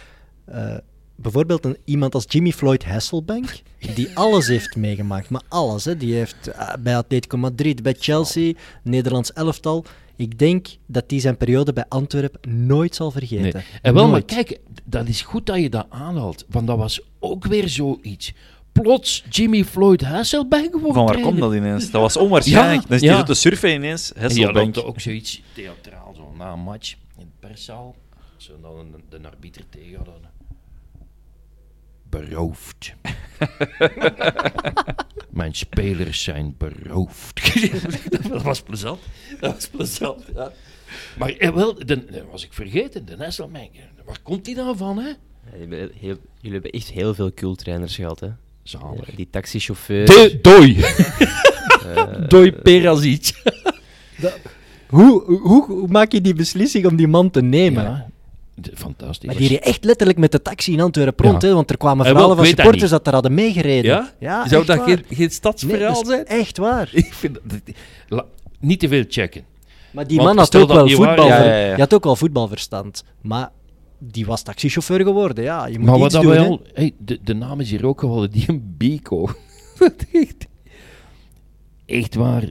eh, bijvoorbeeld een, iemand als Jimmy Floyd Hasselbank, [LAUGHS] die alles heeft meegemaakt. Maar alles. Hè. Die heeft eh, bij Atletico Madrid, bij Chelsea, Nederlands elftal. Ik denk dat hij zijn periode bij Antwerpen nooit zal vergeten. Nee. En wel, maar kijk, dat is goed dat je dat aanhaalt. Want dat was ook weer zoiets. Plots Jimmy Floyd Hasselbank wordt Van waar trainer. komt dat ineens? Dat was onwaarschijnlijk. Ja, dan is die ja. zo te surfen ineens. Ja, Hasselbank. dat ook zoiets theatraal, zo na een match in de perszaal. Zo dan een- de arbiter tegen hadden. Beroofd. [LAUGHS] Mijn spelers zijn beroofd. [LAUGHS] dat was plezant. Dat was plezant, ja. Maar eh, wel, de, dat was ik vergeten, de Hasselbank. Waar komt die dan van, hè? Ja, jullie hebben heel- Jullie hebben echt heel veel cultrainers gehad, hè? Zalig. Ja, die taxichauffeur. De Doi. [LAUGHS] Doi Perazic. Hoe, hoe, hoe maak je die beslissing om die man te nemen? Ja, fantastisch. Maar die reed echt letterlijk met de taxi in Antwerpen rond, Ja. hè, want er kwamen Eh, verhalen van dat supporters dat er hadden meegereden. Ja? ja Zou dat geen, geen Nee, stadsverhaal zijn? echt waar. [LAUGHS] Ik vind dat, dat- la- niet te veel checken. Maar die Want man had ook wel voetbal. Ja, ja, ja. Die had ook wel voetbalverstand. Maar die was taxichauffeur geworden. Ja, je moet Maar wat iets dat doen. al, hey, de, de naam is hier ook geworden, die een Biko. Dat [LAUGHS] echt, echt waar.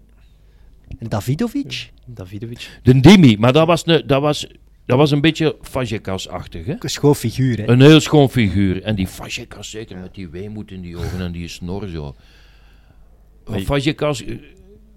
En Davidovic? Davidovic. De Dimi, maar dat was, een, dat was, dat was een beetje Fajekas-achtig. Hè? Een schoof figuur. Hè. Een heel schoon figuur. En die Fajekas zeker met die weemoed in die ogen en die snor zo. Maar- Fajekas eh,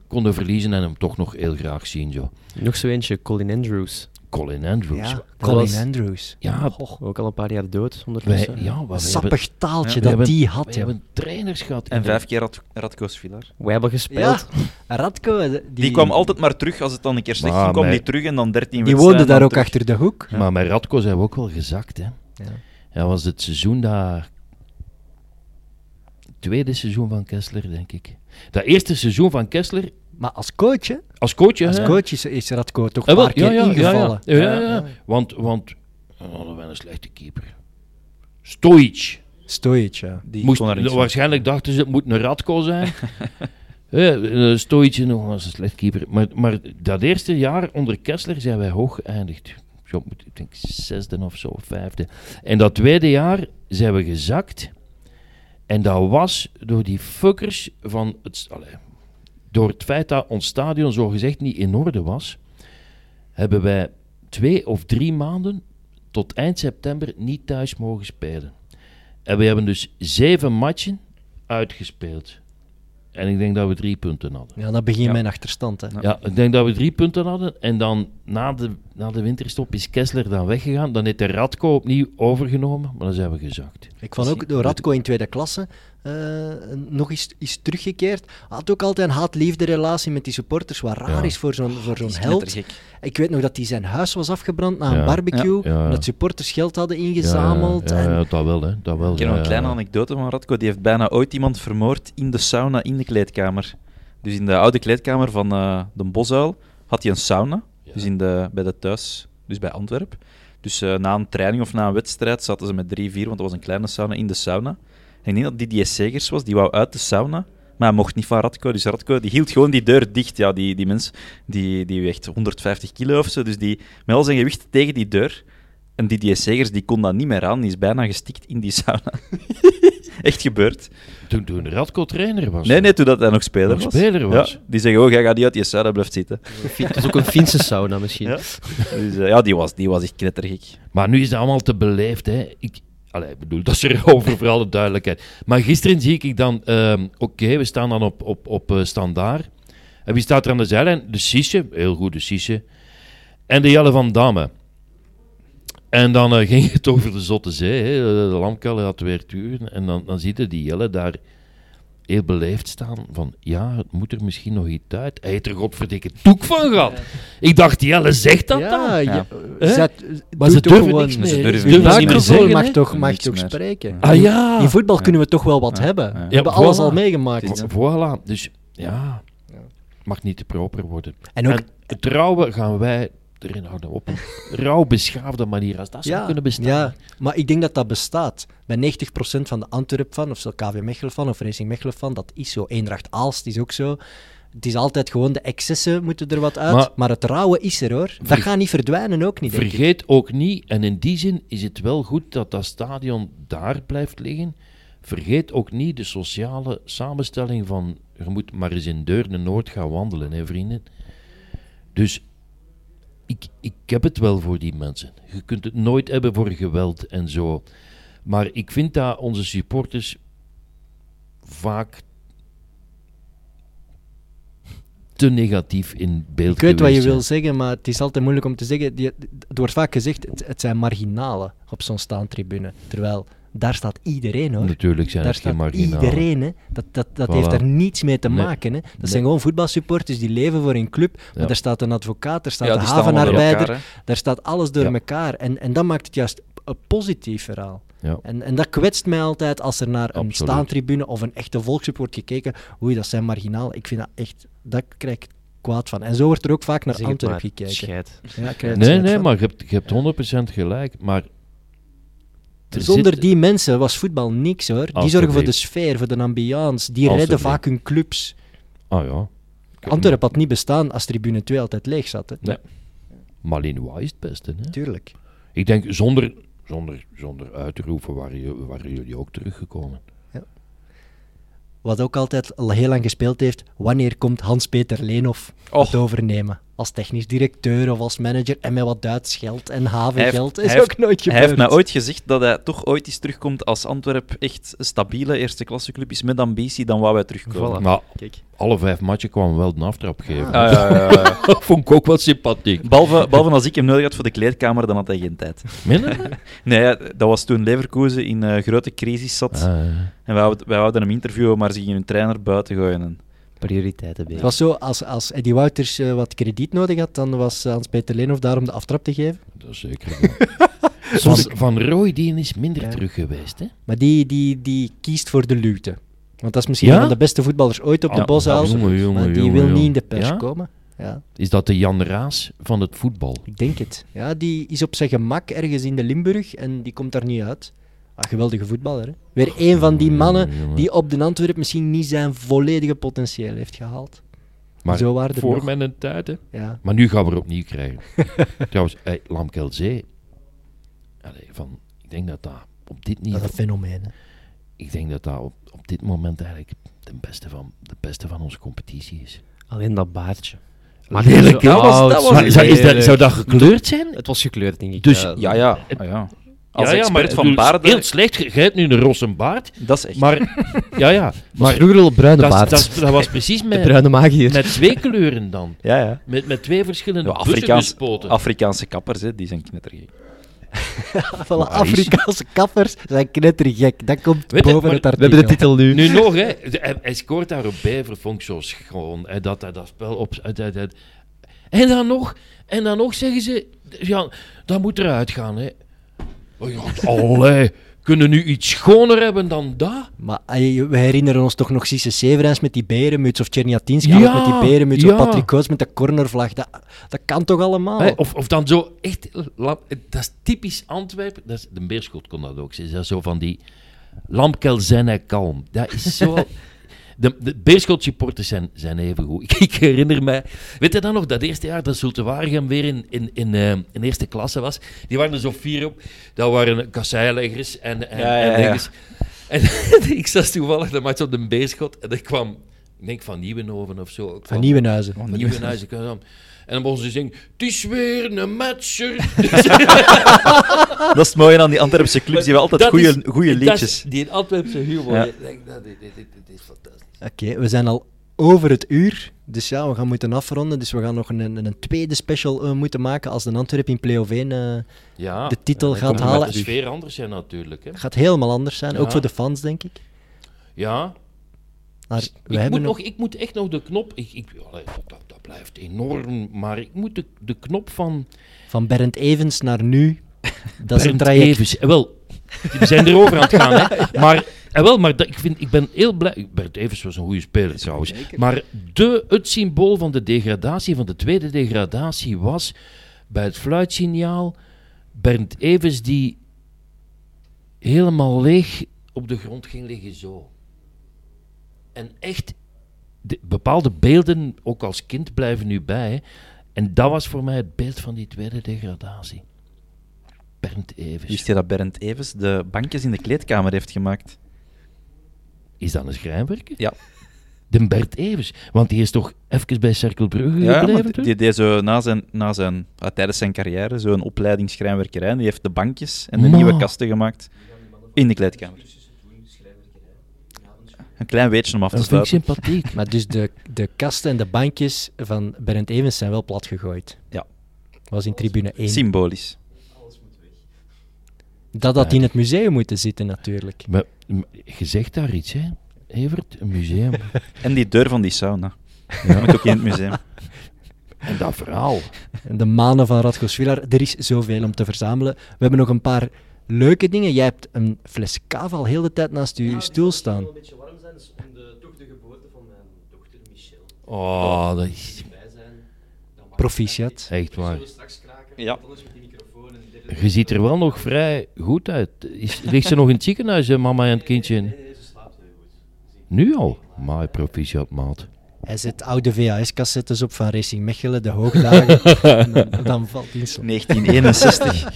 konden verliezen en hem toch nog heel graag zien. Zo. Nog zo eentje, Colin Andrews. Colin Andrews. Ja, Colin was- Andrews. Ja, Ook al een paar jaar dood wij, ja, hebben, sappig taaltje Ja, we dat hebben- die we had. joh. hebben trainers gehad. En vijf keer Rad Radko Svilar. Wij hebben gespeeld. Ja, [LAUGHS] Radko. Die, Die, kwam altijd maar terug als het dan een keer slecht ging, kwam die terug en dan 13 Die woonde daar ook terug. achter de hoek. Maar met Radko zijn we ook wel gezakt. Hè. Ja. Dat was het seizoen dat... Tweede seizoen van Kessler, denk ik. Dat eerste seizoen van Kessler, Maar als coach, hè? als coach, hè, Als coach is, is Radko toch Eh, een wel, keer ingevallen. Ja, ja, ja, ja. Want, want dan hadden wij een slechte keeper. Stoic. Stoic, ja. Die Moest, van. waarschijnlijk dachten ze, het moet een Radko zijn. [LAUGHS] Eh, Stoic nog was een slecht keeper. Maar, maar dat eerste jaar onder Kessler zijn wij hoog geëindigd. Ik denk zesde of zo, vijfde. En dat tweede jaar zijn we gezakt. En dat was door die fuckers van het... Door het feit dat ons stadion zogezegd niet in orde was, hebben wij twee of drie maanden tot eind september niet thuis mogen spelen. En we hebben dus zeven matchen uitgespeeld. En ik denk dat we drie punten hadden. Ja, dat begint Ja. mijn achterstand. Hè. Ja, ik denk dat we drie punten hadden. En dan na de, na de winterstop is Kessler dan weggegaan. Dan heeft de Radko opnieuw overgenomen, maar dan zijn we gezakt. Ik vond ook door Radko in tweede klasse eh, nog eens is teruggekeerd. Had ook altijd een haat-liefde relatie met die supporters, wat raar Ja. is voor zo'n voor zo'n held. Ik weet nog dat hij zijn huis was afgebrand na een Ja. barbecue, Ja, ja. dat supporters geld hadden ingezameld. Ja, ja, en- ja, dat wel, hè. Dat wel, Ik ken nog een kleine ja. anekdote van Radko. Die heeft bijna ooit iemand vermoord in de sauna in de kleedkamer. Dus in de oude kleedkamer van eh, de Bosuil had hij een sauna. Dus in de, bij de thuis, dus bij Antwerpen. Dus eh, na een training of na een wedstrijd zaten ze met drie, vier, want dat was een kleine sauna, in de sauna. En ik denk dat Didier Segers was, die wou uit de sauna. Maar hij mocht niet van Radko. Dus Radko die hield gewoon die deur dicht. Ja, die, die mens die, die weegt 150 kilo of zo. Dus die met al zijn gewicht tegen die deur. En Didier Segers die kon dat niet meer aan. Die is bijna gestikt in die sauna. [LAUGHS] Echt gebeurd. Toen, toen Radko trainer was. Nee, nee, toen dat hij nog speler Nog was. speler was. Ja, die zeggen, oh, jij gaat niet uit je sauna, blijft zitten. Het is ook een Finse sauna misschien. Ja. Dus eh, ja, die was, die was echt knettergek. Maar nu is dat allemaal te beleefd, hè. Ik, allee, ik bedoel, [LAUGHS] dat is erover voor alle duidelijkheid. Maar gisteren zie ik dan... ehm, Oké, we staan dan op, op, op eh, standaard. En wie staat er aan de zijlijn? De Sisse, heel goed, de Sisse. En de Jelle van Damme. En dan eh, [LAUGHS] ging het over de Zotte Zee. Hè. De Lamkelle had weer turen. En dan, dan zie je die Jelle daar heel beleefd staan. Van, ja, het moet er misschien nog iets uit. Hij heeft er godverdikke toek van gehad. Ik dacht, Jelle zegt dat ja, dan. ja. Zet, Maar ze durven gewoon- niks meer. Ze Ze durven durven niks niet meer zeggen, mag toch, mag toch spreken. Ah ja. In voetbal Ja. kunnen we toch wel wat Ja. hebben. Ja. We hebben alles al meegemaakt. Het is- Voilà, dus ja, mag niet te proper worden. En ook, En het rouwen gaan wij erin houden op een [LAUGHS] rauw beschaafde manier, als dat zou kunnen bestaan. Ja, maar ik denk dat dat bestaat. Bij 90% van de Antwerp-fan, of zo KV Mechelen-fan, of Racing Mechelen-fan, dat is zo. Eendracht Aalst is ook zo. Het is altijd gewoon de excessen moeten er wat uit. Maar, Maar- het rauwe is er hoor. Dat gaat niet verdwijnen ook niet. Ik. Vergeet ook niet, en in die zin is het wel goed dat dat stadion daar blijft liggen. Vergeet ook niet de sociale samenstelling van. Je moet maar eens in Deurne-Noord gaan wandelen, hè, vrienden. Dus ik, ik heb het wel voor die mensen. Je kunt het nooit hebben voor geweld en zo. Maar ik vind dat onze supporters vaak te negatief in beeld Ik weet wat je wil zeggen, maar het is altijd moeilijk om te zeggen. Die, het wordt vaak gezegd, het, het zijn marginalen op zo'n staantribune. Terwijl, daar staat iedereen hoor. Natuurlijk zijn Daar het geen staat marginalen. iedereen, hè. Dat, dat, dat Voilà. heeft daar niets mee te Nee. maken. Hè. Dat Nee. zijn gewoon voetbalsupporters die leven voor hun club. Maar daar staat een advocaat, daar staat Ja, een havenarbeider, elkaar, daar staat alles door Ja. elkaar. En, en dat maakt het juist een positief verhaal. Ja. En, en dat kwetst mij altijd als er naar een staantribune of een echte volkssup wordt gekeken. Oei, dat zijn marginaal. Ik vind dat echt, dat krijg ik kwaad van. En zo wordt er ook vaak naar Antwerpen maar, gekeken. Scheid. Ja, Nee, nee, van. maar je hebt, je hebt 100% gelijk. Maar Zonder zit- die mensen was voetbal niks hoor. Die zorgen voor de sfeer, voor de ambiance. Die redden vaak hun clubs. Ah ja. Antwerpen had niet bestaan als tribune 2 altijd leeg zat. Hè? Nee. Malinois is het beste. Hè? Tuurlijk. Ik denk, zonder, zonder, zonder uit te roepen, waren, ju- waren jullie ook teruggekomen. Wat ook altijd al heel lang gespeeld heeft, wanneer komt Hans-Peter Leenhoff het overnemen? Als technisch directeur of als manager en met wat Duits geld en heeft- havengeld. hij is heeft- ook nooit gebeurd. Hij heeft mij ooit gezegd dat hij toch ooit eens terugkomt als Antwerp echt een stabiele eerste klasse club is met ambitie, dan wou hij terugkomen. Voilà. Kijk. alle vijf matchen kwamen wel de aftrap geven. Ah, ja, ja, ja. [LAUGHS] Dat vond ik ook wel sympathiek. Behalve, behalve als ik hem nodig had voor de kleedkamer, dan had hij geen tijd. Minder? [LAUGHS] Nee, ja, dat was toen Leverkusen in een grote crisis zat. Ah, ja. En wij, wij wouden hem interviewen, maar ze gingen hun trainer buiten gooien. En... Prioriteiten bij. Het was zo, als, als Eddie Wouters eh, wat krediet nodig had, dan was eh, Hans-Peter Leenhoff daar om de aftrap te geven. dat is zeker. [LAUGHS] Soms van Roy die is minder Ja. terug geweest. Hè? Maar die, die, die kiest voor de luwte. Want dat is misschien Ja? een van de beste voetballers ooit op de Ja, jongen, Maar die wil niet in de pers Ja? komen. Ja, Is dat de Jan Raas van het voetbal? ik denk het. Ja, die is op zijn gemak ergens in de Limburg en die komt daar niet uit. Ah, geweldige voetballer. Hè? Weer een van die mannen die op de Antwerp misschien niet zijn volledige potentieel heeft gehaald. Maar Zo waren er voor nog. mijn tijd, hè? Ja. Maar nu gaan we er opnieuw krijgen. [LAUGHS] Trouwens, hey, Lamkelzee. Allee, van, ik denk dat dat op dit Dat is niveau... een fenomeen. hè. ik denk dat dat op, op dit moment eigenlijk de beste van, de beste van onze competitie is. Alleen dat baardje. Maar lelijk, hè? oud, Dat was- zo zou, is dat, zou dat gekleurd zijn? Het was gekleurd, denk ik. Dus- ja. Ja, ja. ah, ja. Als ja, ja, expert maar van bedoel, baarden, Heel slecht, jij hebt nu een rosse baard. dat is echt... Maar, [LAUGHS] ja, ja. Maar vroeger bruine dat, baard. dat, dat was precies de met, bruine magier. met twee kleuren dan. [LAUGHS] ja, ja. Met, met twee verschillende Ja, Afrikaans. Afrikaanse kappers, hè, die zijn knettergek. [LAUGHS] Alle Afrikaanse kappers zijn knettergek. Dat komt Weet boven maar het We artikel. hebben de titel nu. Nu nog, hè. De- Hij, hij scoort daar op Bever, vond ik zo schoon. Hè, dat hij dat spel op... En dan nog, en dan nog zeggen ze... Ja, dat moet eruit gaan, hè. Oh allee, kunnen nu iets schoner hebben dan dat? Maar ey, we herinneren ons toch nog Cisse Severens met die berenmuts of Ja, alles met die berenmuts ja. of Patrick Coates met de cornervlag. Dat, dat kan toch allemaal? Of, of dan zo echt... Dat is typisch Antwerpen. Dat is, de Beerschot kon dat ook. Ze dat zo van die... Lamkel zijn en kalm. Dat is zo... [LAUGHS] De, de Beerschot supporters zijn, zijn even goed. [LAUGHS] Ik, ik herinner mij... Weet je dan nog, dat eerste jaar dat Zulte Waregem weer in, in, in, eh, in eerste klasse was? Die waren er zo vier op. Dat waren kasseileggers en, en, Ja, ja, en ja. En [LAUGHS] ik zat toevallig de match op de Beerschot en er kwam... Ik denk van Nieuwenhoven of zo. Van Nieuwenhuizen. Van Nieuwenhuizen. kwam dan. En dan begon ze zingen... Het is weer een matcher. [LAUGHS] Dat is het mooie aan die Antwerpse clubs, die hebben altijd Dat goede dat is liedjes. Die Antwerpse humor. Ja. Denk, dat, dit, dit, dit is fantastisch. Oké, we zijn al over het uur. Dus ja, we gaan moeten afronden. Dus we gaan nog een, een, tweede special eh, moeten maken als de Antwerp in play-off 1 eh, Ja. de titel Dan gaat het halen. de sfeer anders zijn natuurlijk. Hè. gaat helemaal anders zijn. Ook voor de fans, denk ik. Ja. Maar ik, we hebben moet nog... ik moet echt nog de knop... Ik, ik, allee, dat, dat blijft enorm, maar ik moet de, de knop van... Van Bernd Evens naar nu. [LAUGHS] Dat is een traject. Evens. Eh, Wel, we zijn erover aan het gaan, hè. [LAUGHS] Maar, eh, wel, maar dat, ik, vind, ik ben heel blij... Bernd Evens was een goede speler, trouwens. Maar de, het symbool van de degradatie, van de tweede degradatie, was bij het fluitsignaal Bernd Evens die helemaal leeg op de grond ging liggen, zo. En echt, de, bepaalde beelden, ook als kind, blijven nu bij. En dat was voor mij het beeld van die tweede degradatie. Bernd Evens. Wist je dat Bernd Evens de bankjes in de kleedkamer heeft gemaakt? Is dat een schrijnwerker? Ja. De Bert Evers. Want die is toch even bij Cerkelbrugge Ja, gebleven? die deed zo na zijn, na zijn, ah, tijdens zijn carrière zo'n opleiding schrijnwerkerij. En die heeft de bankjes en de Ma. nieuwe kasten gemaakt in de kleedkamer. Een klein weetje om af te Dat vind ik sluiten. sympathiek. Maar dus de, de kasten en de bankjes van Bernd Evens zijn wel plat gegooid. Ja. Was in tribune 1. Symbolisch. Dat had in het museum moeten zitten, natuurlijk. Maar je zegt daar iets, hè? Evert, een museum. [LAUGHS] En die deur van die sauna. Ja. Moet ook in het museum. [LAUGHS] en dat verhaal. En de manen van Radko Svilar. Er is zoveel om te verzamelen. We hebben nog een paar leuke dingen. Jij hebt een fles kava al heel de tijd naast je stoel staan. een beetje warm zijn, dus om de, toch de geboorte van mijn dochter Michelle Oh, dat is Proficiat. echt waar. straks kraken, Ja. Je ziet er wel nog vrij goed uit. Is, ligt ze nog in het ziekenhuis, hè, mama en het kindje? Nee, nee, ze slaapt heel goed. Nu al? Maar proficiat, maat. Hij zet oude VHS-cassettes op van Racing Mechelen, de hoogdagen. en [LAUGHS] dan, dan valt hij in slaap. 1961.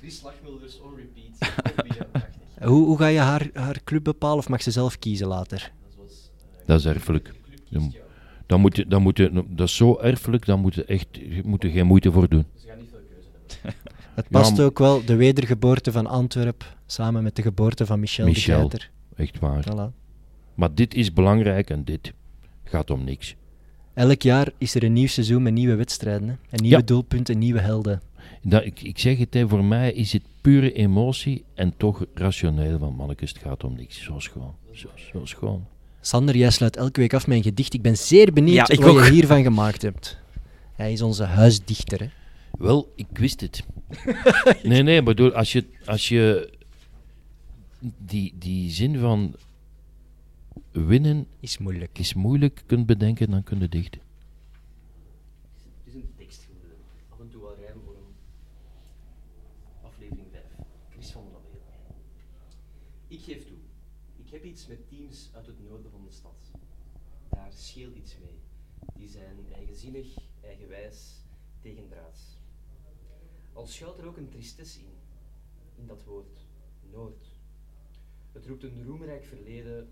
Chris Lachmulders on repeat. [LAUGHS] Hoe, hoe ga je haar, haar club bepalen of mag ze zelf kiezen later? Dat is erfelijk. Dan, dan moet je, dan moet je, dat is zo erfelijk, daar moet je echt je moet er geen moeite voor doen. [LAUGHS] Het past ook wel, de wedergeboorte van Antwerp, samen met de geboorte van Michel, Michel. de. Echt waar. Voilà. Maar dit is belangrijk en dit gaat om niks. Elk jaar is er een nieuw seizoen met nieuwe wedstrijden. Hè? En nieuwe Ja. doelpunten, nieuwe helden. Dat, ik, ik zeg het, hè, voor mij is het pure emotie en toch rationeel. Want mannetjes, het gaat om niks. Zo schoon. Zo, zo schoon. Sander, jij sluit elke week af met een gedicht. Ik ben zeer benieuwd Ja, wat ook. je hiervan gemaakt hebt. Hij is onze huisdichter. Hè? Wel, ik wist het. [LAUGHS] nee, nee, maar door, als je, als je die, die zin van winnen Is moeilijk. is moeilijk kunt bedenken, dan kun je dichten. Het is een tekst geworden. Af en toe wel rijm voor een aflevering 5. Chris van der. Ik geef toe. Ik heb iets met teams uit het noorden van de stad. Daar scheelt iets mee. Die zijn eigenzinnig, eigenwijs, tegendraads. Al schuilt er ook een tristesse in. In dat woord, Noord. Het roept een roemrijk verleden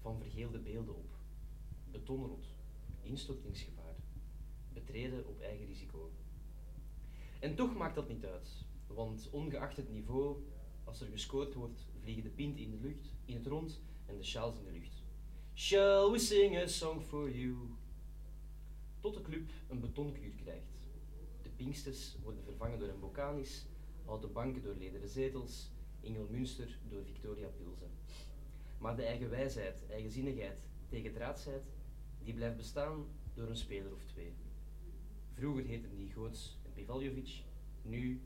van vergeelde beelden op. Betonrot, instortingsgevaar, betreden op eigen risico. En toch maakt dat niet uit, want ongeacht het niveau, als er gescoord wordt, vliegen de pinten in de lucht, in het rond en de sjaals in de lucht. Shall we sing a song for you? Tot de club een betonkuur krijgt. Pinksters worden vervangen door een bokanis, houten banken door lederen zetels, Ingelmünster door Victoria Pilsen. Maar de eigen wijsheid, eigenzinnigheid, tegendraadsheid, die blijft bestaan door een speler of twee. Vroeger heten die Goots en Pivaljovic, nu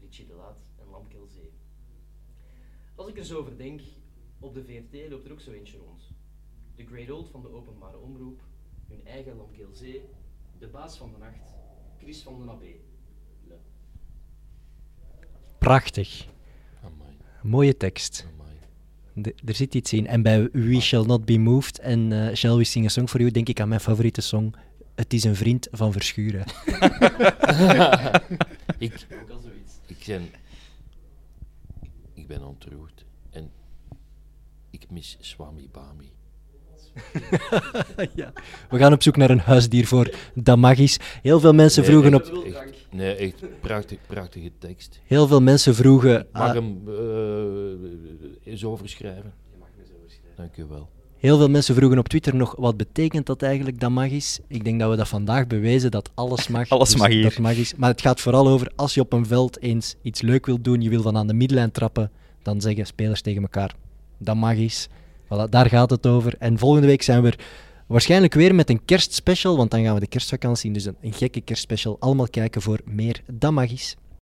Richie de Laat en Lamkelzee. Als ik er zo over denk, op de VRT loopt er ook zo eentje rond. De Great Old van de openbare omroep, hun eigen Lamkelzee, de baas van de nacht, Chris van den Abbé. Le. Prachtig. Amai, Mooie tekst. De- er zit iets in. En bij We Shall Not Be Moved en eh, Shall We Sing a Song for You denk ik aan mijn favoriete song. Het is een vriend van Verschuren. [LAUGHS] ik, Ook al zoiets. ik, ben, ik ben ontroerd. En ik mis Swami Bami. [LAUGHS] ja. We gaan op zoek naar een huisdier voor Damagis. Heel veel mensen Nee, vroegen echt, op... echt- nee, echt prachtig, prachtige tekst. Heel veel mensen vroegen... Mag hem eh, eens overschrijven? Je mag me zo beschrijven. Dank u wel. Heel veel mensen vroegen op Twitter nog wat betekent dat eigenlijk dat mag is. Ik denk dat we dat vandaag bewezen dat alles mag. Alles dus mag hier. Dat mag is. Maar het gaat vooral over als je op een veld eens iets leuk wilt doen, je wil van aan de middenlijn trappen, dan zeggen spelers tegen elkaar dat mag is. Voilà, daar gaat het over. En volgende week zijn we waarschijnlijk weer met een kerstspecial, want dan gaan we de kerstvakantie. Dus een, gekke kerstspecial. Allemaal kijken voor meer dat mag is.